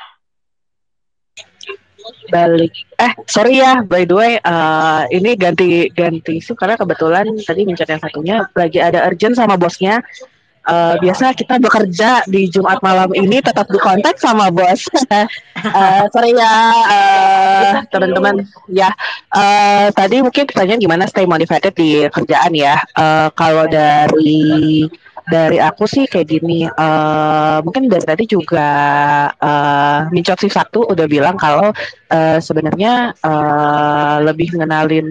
Balik. Eh sorry ya by the way uh, ini ganti ganti isu karena kebetulan tadi mencet yang satunya lagi ada urgent sama bosnya. Uh, biasa kita bekerja di Jumat malam ini tetap di kontak sama bos. Uh, sorry ya uh, teman-teman. Ya uh, tadi mungkin pertanyaan gimana stay motivated di kerjaan ya? Uh, kalau dari dari aku sih kayak gini uh, mungkin dari tadi juga uh, mincot si satu udah bilang kalau uh, sebenarnya uh, lebih ngenalin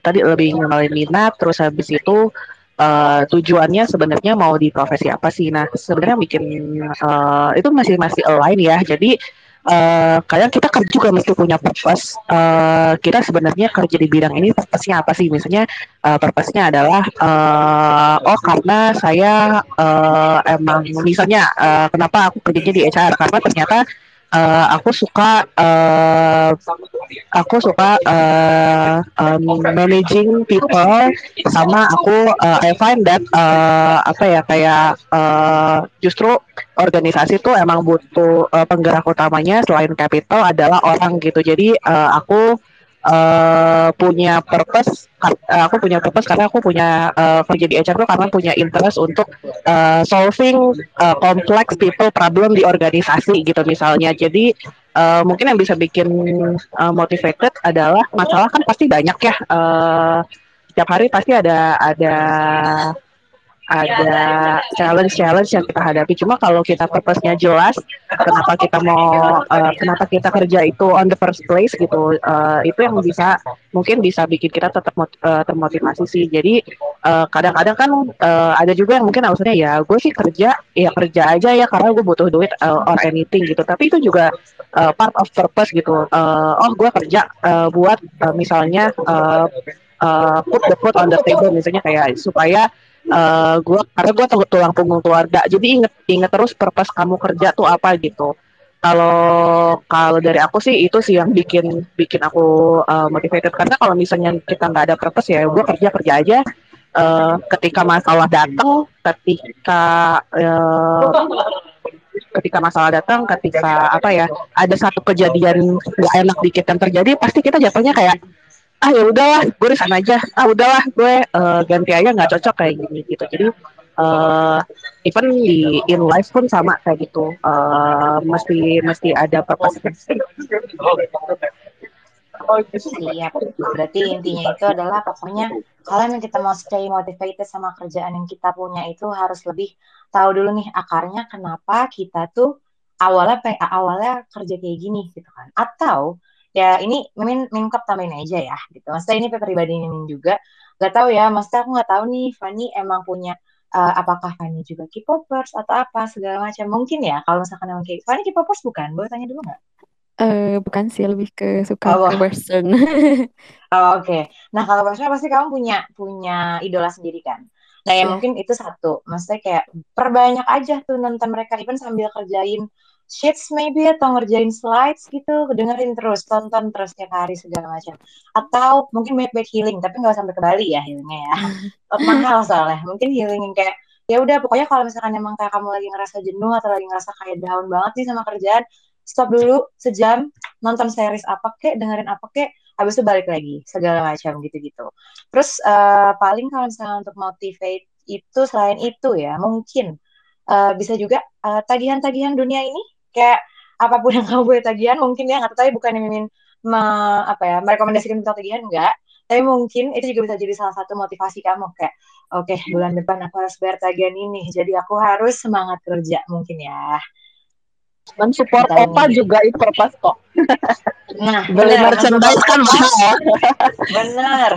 tadi lebih ngenalin minat terus habis itu uh, tujuannya sebenarnya mau di profesi apa sih? Nah sebenarnya bikin uh, itu masih masih align ya. Jadi uh, kadang kita kerja juga mesti punya purpose. Uh, kita sebenarnya kerja di bidang ini purpose-nya apa sih? Misalnya uh, purpose-nya adalah uh, oh karena saya uh, emang misalnya uh, kenapa aku kerjanya di HR karena ternyata uh, aku suka uh, aku suka uh, um, managing people sama aku uh, I find that uh, apa ya kayak uh, justru organisasi itu emang butuh uh, penggerak utamanya selain capital adalah orang gitu. Jadi uh, aku uh, punya purpose uh, aku punya purpose karena aku punya uh, kerja di HR tuh karena punya interest untuk uh, solving uh, complex people problem di organisasi gitu misalnya. Jadi uh, mungkin yang bisa bikin uh, motivated adalah masalah kan pasti banyak ya uh, setiap hari pasti ada ada ada challenge-challenge yang kita hadapi. Cuma kalau kita purpose-nya jelas, kenapa kita mau, uh, kenapa kita kerja itu on the first place gitu, uh, itu yang bisa mungkin bisa bikin kita tetap uh, termotivasi sih. Jadi kadang-kadang uh, kan uh, ada juga yang mungkin alasannya ya gue sih kerja ya kerja aja ya karena gue butuh duit uh, or anything gitu. Tapi itu juga uh, part of purpose gitu. Uh, oh gue kerja uh, buat uh, misalnya uh, uh, put the food on the table misalnya kayak supaya uh, gue karena gue tulang punggung keluarga jadi inget inget terus purpose kamu kerja tuh apa gitu. Kalau kalau dari aku sih itu sih yang bikin bikin aku uh, motivated. Karena kalau misalnya kita nggak ada purpose ya gue kerja kerja aja. Uh, ketika masalah datang ketika uh, ketika masalah datang ketika apa ya ada satu kejadian gak enak dikit yang terjadi pasti kita jatuhnya kayak ah ya udahlah gue di sana aja ah udahlah gue uh, ganti aja nggak cocok kayak gini gitu jadi uh, even di in life pun sama kayak gitu uh, mesti mesti ada purpose Siap. Berarti intinya itu adalah pokoknya kalau yang kita mau stay motivated sama kerjaan yang kita punya itu harus lebih tahu dulu nih akarnya kenapa kita tuh awalnya awalnya kerja kayak gini gitu kan. Atau ya ini Mimin mingkap tambahin aja ya gitu. Maksudnya ini pribadi Mimin juga. Gak tahu ya, maksudnya aku gak tahu nih Fanny emang punya uh, apakah Fanny juga K-popers atau apa segala macam. Mungkin ya kalau misalkan emang kayak Fanny K-popers bukan? Boleh tanya dulu nggak? Uh, bukan sih lebih ke suka oh, ke western. oh, Oke. Okay. Nah kalau western pasti kamu punya punya idola sendiri kan. Nah ya yeah. mungkin itu satu. Maksudnya kayak perbanyak aja tuh nonton mereka even sambil kerjain sheets maybe atau ngerjain slides gitu dengerin terus tonton terus tiap hari segala macam. Atau mungkin back back healing tapi nggak sampai ke Bali ya healingnya ya. Mahal soalnya mungkin healing yang kayak ya udah pokoknya kalau misalkan emang kayak kamu lagi ngerasa jenuh atau lagi ngerasa kayak down banget nih sama kerjaan stop dulu sejam nonton series apa kek dengerin apa kek habis itu balik lagi segala macam gitu-gitu. Terus uh, paling kalau misalnya untuk motivate itu selain itu ya mungkin uh, bisa juga uh, tagihan-tagihan dunia ini kayak apa pun yang kamu boleh tagihan mungkin ya nggak tahu tapi bukan yang mimin me, apa ya merekomendasikan untuk tagihan enggak tapi mungkin itu juga bisa jadi salah satu motivasi kamu kayak oke okay, bulan depan aku harus bayar tagihan ini jadi aku harus semangat kerja mungkin ya. Mensupport opa ini. juga itu purpose kok. Nah beli merchandise kan mahal. Benar.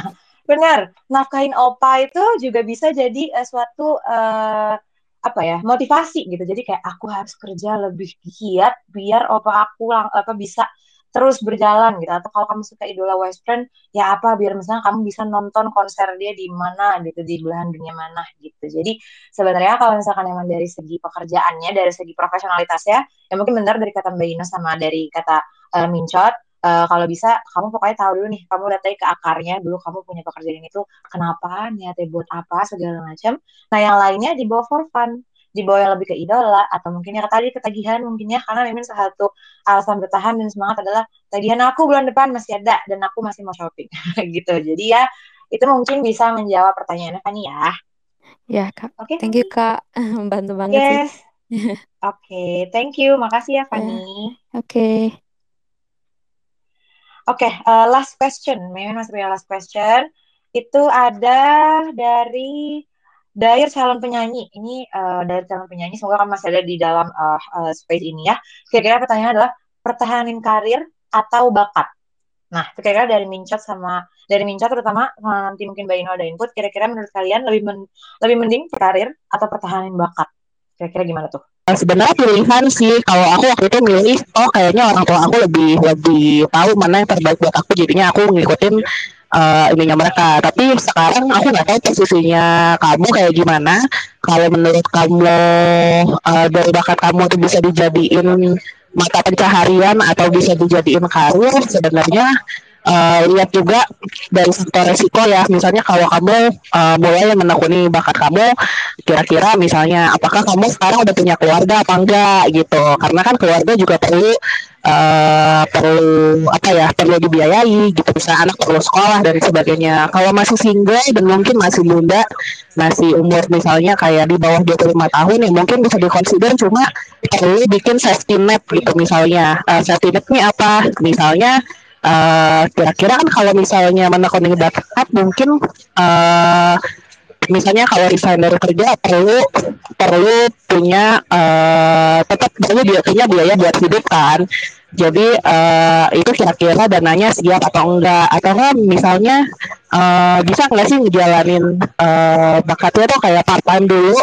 Benar. Nafkahin opa itu juga bisa jadi uh, suatu uh, apa ya motivasi gitu. Jadi kayak aku harus kerja lebih giat biar apa aku apa bisa terus berjalan gitu. Atau kalau kamu suka idola western ya apa biar misalnya kamu bisa nonton konser dia di mana gitu di belahan dunia mana gitu. Jadi sebenarnya kalau misalkan emang dari segi pekerjaannya dari segi profesionalitasnya ya mungkin benar dari kata Mbak Ina sama dari kata uh, Mincot uh, kalau bisa kamu pokoknya tahu dulu nih kamu datang ke akarnya dulu kamu punya pekerjaan itu kenapa niatnya buat apa segala macam nah yang lainnya dibawa for fun dibawa yang lebih ke idola atau mungkin yang tadi ketagihan mungkin ya karena memang satu alasan bertahan dan semangat adalah tagihan aku bulan depan masih ada dan aku masih mau shopping gitu jadi ya itu mungkin bisa menjawab pertanyaannya Fanny ya ya kak oke okay. thank you kak membantu banget yes. sih oke okay. thank you makasih ya Fanny yeah. oke okay. Oke, okay, uh, eh, last question. Memang masih punya last question. Itu ada dari Dair calon penyanyi. Ini uh, dari calon penyanyi. Semoga kamu masih ada di dalam uh, uh, space ini ya. Kira-kira pertanyaan adalah pertahanin karir atau bakat. Nah, kira-kira dari Mincot sama dari Mincot terutama nanti mungkin Mbak Ino ada input. Kira-kira menurut kalian lebih men, lebih mending karir atau pertahanin bakat? Kira-kira gimana tuh? Nah, sebenarnya pilihan sih kalau aku waktu itu milih oh kayaknya orang tua aku lebih lebih tahu mana yang terbaik buat aku jadinya aku ngikutin uh, ininya mereka. Tapi sekarang aku nggak tahu posisinya kamu kayak gimana. Kalau menurut kamu uh, dari bakat kamu itu bisa dijadiin mata pencaharian atau bisa dijadiin karir sebenarnya uh, lihat juga dari faktor resiko ya. Misalnya kalau kamu uh, mulai menekuni bakat kamu kira-kira misalnya apakah kamu sekarang udah punya keluarga apa enggak gitu. Karena kan keluarga juga perlu uh, perlu apa ya perlu dibiayai gitu. Bisa anak perlu sekolah dan sebagainya. Kalau masih single dan mungkin masih muda masih umur misalnya kayak di bawah 25 tahun ya mungkin bisa dikonsider cuma perlu bikin safety net gitu misalnya. Uh, safety netnya apa? Misalnya uh, kira-kira kan kalau misalnya menekuni bakat mungkin uh, misalnya kalau dari kerja perlu perlu punya uh, tetap perlu dia punya biaya buat hidup kan jadi uh, itu kira-kira dananya siap atau enggak atau enggak misalnya uh, bisa nggak sih ngejalanin uh, bakatnya tuh kayak part time dulu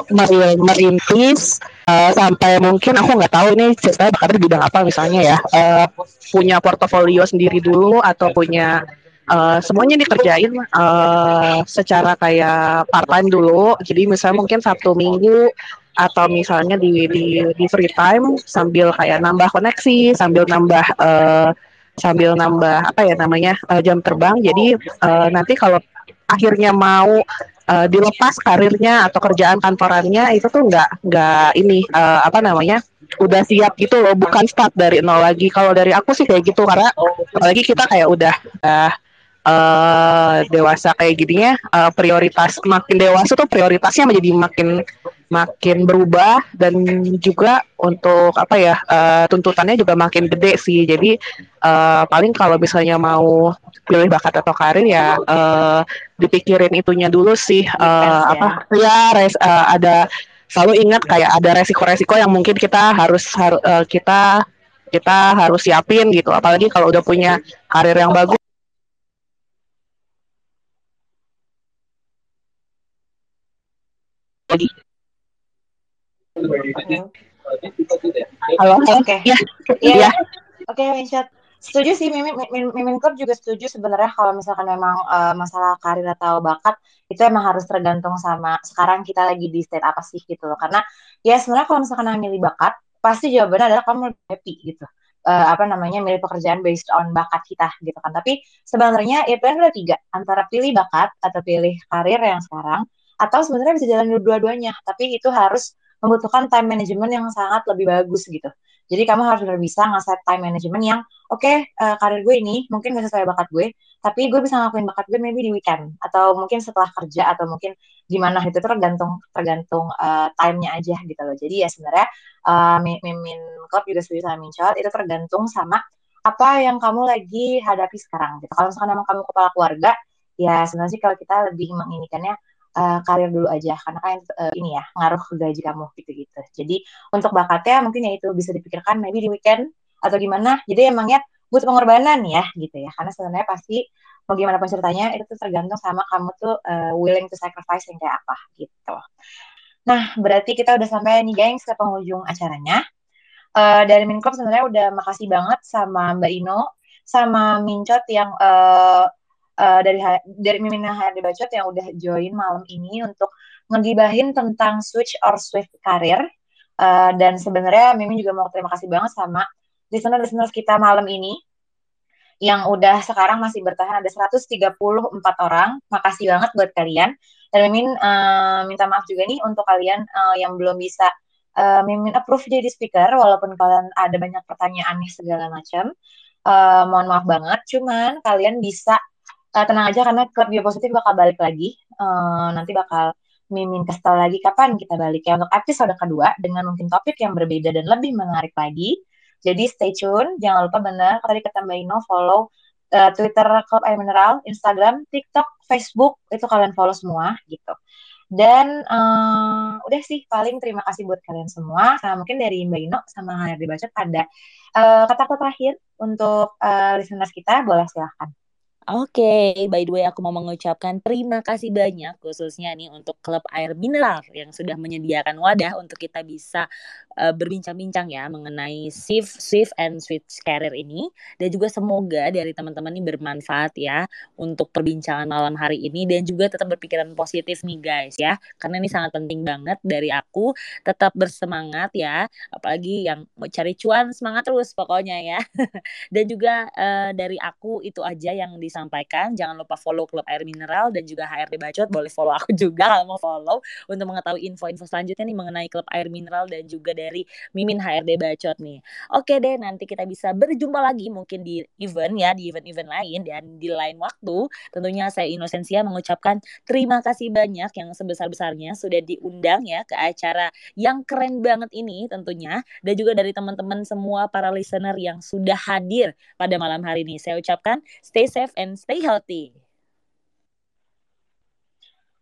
merintis uh, sampai mungkin aku nggak tahu ini ceritanya bakatnya di bidang apa misalnya ya uh, punya portofolio sendiri dulu atau punya uh, semuanya dikerjain uh, secara kayak part time dulu. Jadi misalnya mungkin Sabtu Minggu atau misalnya di di di free time sambil kayak nambah koneksi, sambil nambah uh, sambil nambah apa ya namanya uh, jam terbang. Jadi uh, nanti kalau akhirnya mau uh, dilepas karirnya atau kerjaan kantorannya itu tuh nggak nggak ini uh, apa namanya udah siap gitu loh bukan start dari nol lagi kalau dari aku sih kayak gitu karena apalagi kita kayak udah uh, uh, dewasa kayak gininya uh, prioritas makin dewasa tuh prioritasnya menjadi makin makin berubah dan juga untuk apa ya uh, tuntutannya juga makin gede sih. Jadi uh, paling kalau misalnya mau pilih bakat atau karir ya uh, dipikirin itunya dulu sih. Uh, apa ya res, uh, ada selalu ingat kayak ada resiko-resiko yang mungkin kita harus har, uh, kita kita harus siapin gitu. Apalagi kalau udah punya karir yang bagus lagi. Halo, oke. Okay. Ya. Iya. Ya. Oke, okay, Setuju sih, Mimin, Mimin Club juga setuju sebenarnya kalau misalkan memang uh, masalah karir atau bakat itu emang harus tergantung sama sekarang kita lagi di state apa sih gitu loh. Karena ya sebenarnya kalau misalkan milih bakat, pasti jawabannya adalah kamu lebih happy gitu. Uh, apa namanya milih pekerjaan based on bakat kita gitu kan. Tapi sebenarnya ya pilihan ada tiga antara pilih bakat atau pilih karir yang sekarang atau sebenarnya bisa jalan dua-duanya tapi itu harus membutuhkan time management yang sangat lebih bagus gitu. Jadi kamu harus benar bisa nge-set time management yang oke okay, uh, eh, karir gue ini mungkin gak sesuai bakat gue tapi gue bisa ngelakuin bakat gue maybe di weekend atau mungkin setelah kerja atau mungkin gimana itu tergantung tergantung uh, time-nya aja gitu loh. Jadi ya sebenarnya uh, Mimin Club juga setuju sama Mincot itu tergantung sama apa yang kamu lagi hadapi sekarang gitu. Kalau misalkan memang kamu kepala keluarga ya sebenarnya sih kalau kita lebih menginikannya uh, karir dulu aja karena kan uh, ini ya ngaruh ke gaji kamu gitu-gitu. Jadi untuk bakatnya mungkin ya itu bisa dipikirkan maybe di weekend atau gimana. Jadi emangnya butuh pengorbanan ya gitu ya. Karena sebenarnya pasti mau gimana pun ceritanya itu tuh tergantung sama kamu tuh uh, willing to sacrifice yang kayak apa gitu. Nah, berarti kita udah sampai nih gengs ke penghujung acaranya. Uh, dari Minclub sebenarnya udah makasih banget sama Mbak Ino sama Mincot yang uh, uh, dari dari Mimina HRD Bacot yang udah join malam ini untuk ngegibahin tentang switch or swift karir. Uh, dan sebenarnya Mimin juga mau terima kasih banget sama listener-listener kita malam ini yang udah sekarang masih bertahan ada 134 orang. Makasih banget buat kalian. Dan Mimin uh, minta maaf juga nih untuk kalian uh, yang belum bisa uh, Mimin approve jadi speaker walaupun kalian ada banyak pertanyaan nih segala macam. Uh, mohon maaf banget, cuman kalian bisa uh, tenang aja karena klub positif bakal balik lagi. Uh, nanti bakal mimin kasih lagi kapan kita balik ya untuk episode kedua dengan mungkin topik yang berbeda dan lebih menarik lagi. Jadi stay tune, jangan lupa benar tadi kata Mbak Ino follow uh, Twitter Klub Air Mineral, Instagram, TikTok, Facebook itu kalian follow semua gitu. Dan uh, udah sih paling terima kasih buat kalian semua. Sama mungkin dari Mbak Ino sama Hayati Bacot ada kata-kata uh, terakhir untuk uh, listeners kita, boleh silahkan. Oke, okay, by the way aku mau mengucapkan terima kasih banyak khususnya nih untuk klub air mineral yang sudah menyediakan wadah untuk kita bisa uh, berbincang-bincang ya mengenai shift, shift and switch career ini. Dan juga semoga dari teman-teman ini bermanfaat ya untuk perbincangan malam hari ini dan juga tetap berpikiran positif nih guys ya. Karena ini sangat penting banget dari aku. Tetap bersemangat ya apalagi yang mau cari cuan semangat terus pokoknya ya. Dan juga uh, dari aku itu aja yang bisa disampaikan. Jangan lupa follow Klub Air Mineral dan juga HRD Bacot. Boleh follow aku juga kalau mau follow untuk mengetahui info-info selanjutnya nih mengenai Klub Air Mineral dan juga dari Mimin HRD Bacot nih. Oke deh, nanti kita bisa berjumpa lagi mungkin di event ya, di event-event lain dan di lain waktu. Tentunya saya Inosensia mengucapkan terima kasih banyak yang sebesar-besarnya sudah diundang ya ke acara yang keren banget ini tentunya dan juga dari teman-teman semua para listener yang sudah hadir pada malam hari ini. Saya ucapkan stay safe and stay healthy.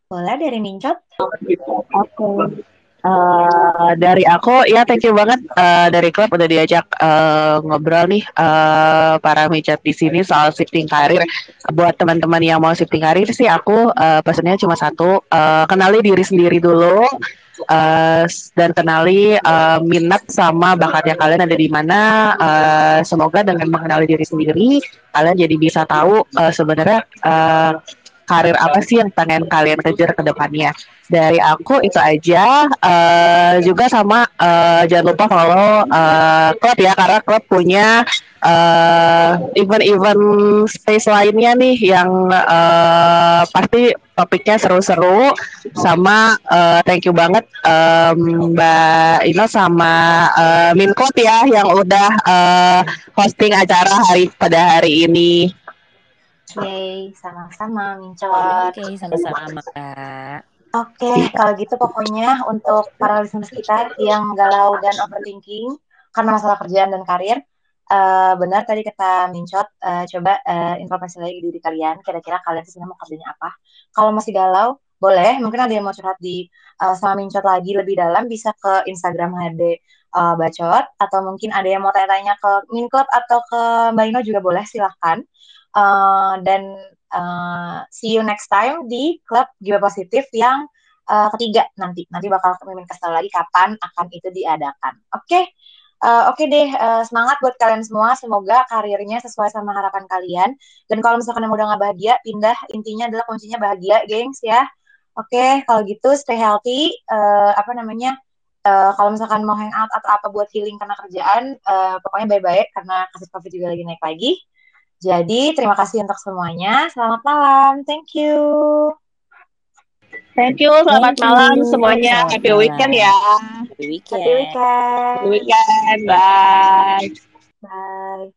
Boleh dari Mincot? Oke. Uh, dari aku ya thank you banget uh, dari klub udah diajak uh, ngobrol nih uh, para micet di sini soal shifting karir. Buat teman-teman yang mau shifting karir sih aku uh, pesannya cuma satu, uh, kenali diri sendiri dulu uh, dan kenali uh, minat sama bakatnya kalian ada di mana. Uh, semoga dengan mengenali diri sendiri kalian jadi bisa tahu uh, sebenarnya uh, karir apa sih yang pengen kalian kejar ke depannya. Dari aku itu aja. Uh, juga sama uh, jangan lupa follow uh, klub ya karena klub punya event-event uh, space lainnya nih yang uh, pasti topiknya seru-seru sama uh, thank you banget um, Mbak Ino sama uh, Minkot ya yang udah uh, hosting acara hari pada hari ini. Oke, sama-sama Mincot. Oke, okay, sama-sama Kak. Oke, okay, kalau gitu pokoknya untuk para listeners kita yang galau dan overthinking karena masalah kerjaan dan karir, uh, benar tadi kata Mincot, uh, coba uh, informasi lagi diri kalian, kira-kira kalian sebenarnya mau kerjanya apa. Kalau masih galau, boleh, mungkin ada yang mau curhat di uh, sama Mincot lagi lebih dalam, bisa ke Instagram HD uh, Bacot, atau mungkin ada yang mau tanya-tanya ke Min Club atau ke Mbak Ino juga boleh, silahkan. Uh, dan uh, see you next time di klub Jiwa Positif yang uh, ketiga nanti. Nanti bakal mimin kasih lagi kapan akan itu diadakan. Oke. Okay? Uh, Oke okay deh, uh, semangat buat kalian semua. Semoga karirnya sesuai sama harapan kalian. Dan kalau misalkan yang udah gak bahagia, pindah. Intinya adalah kuncinya bahagia, gengs ya. Oke, okay, kalau gitu stay healthy. Uh, apa namanya? Uh, kalau misalkan mau hangout atau apa buat healing karena kerjaan, uh, pokoknya baik-baik karena kasus COVID juga lagi naik lagi. Jadi terima kasih untuk semuanya. Selamat malam. Thank you. Thank you. Selamat Thank malam you. semuanya. Selamat Happy malam. weekend ya. Happy weekend. Happy weekend. Happy weekend. Bye. Bye.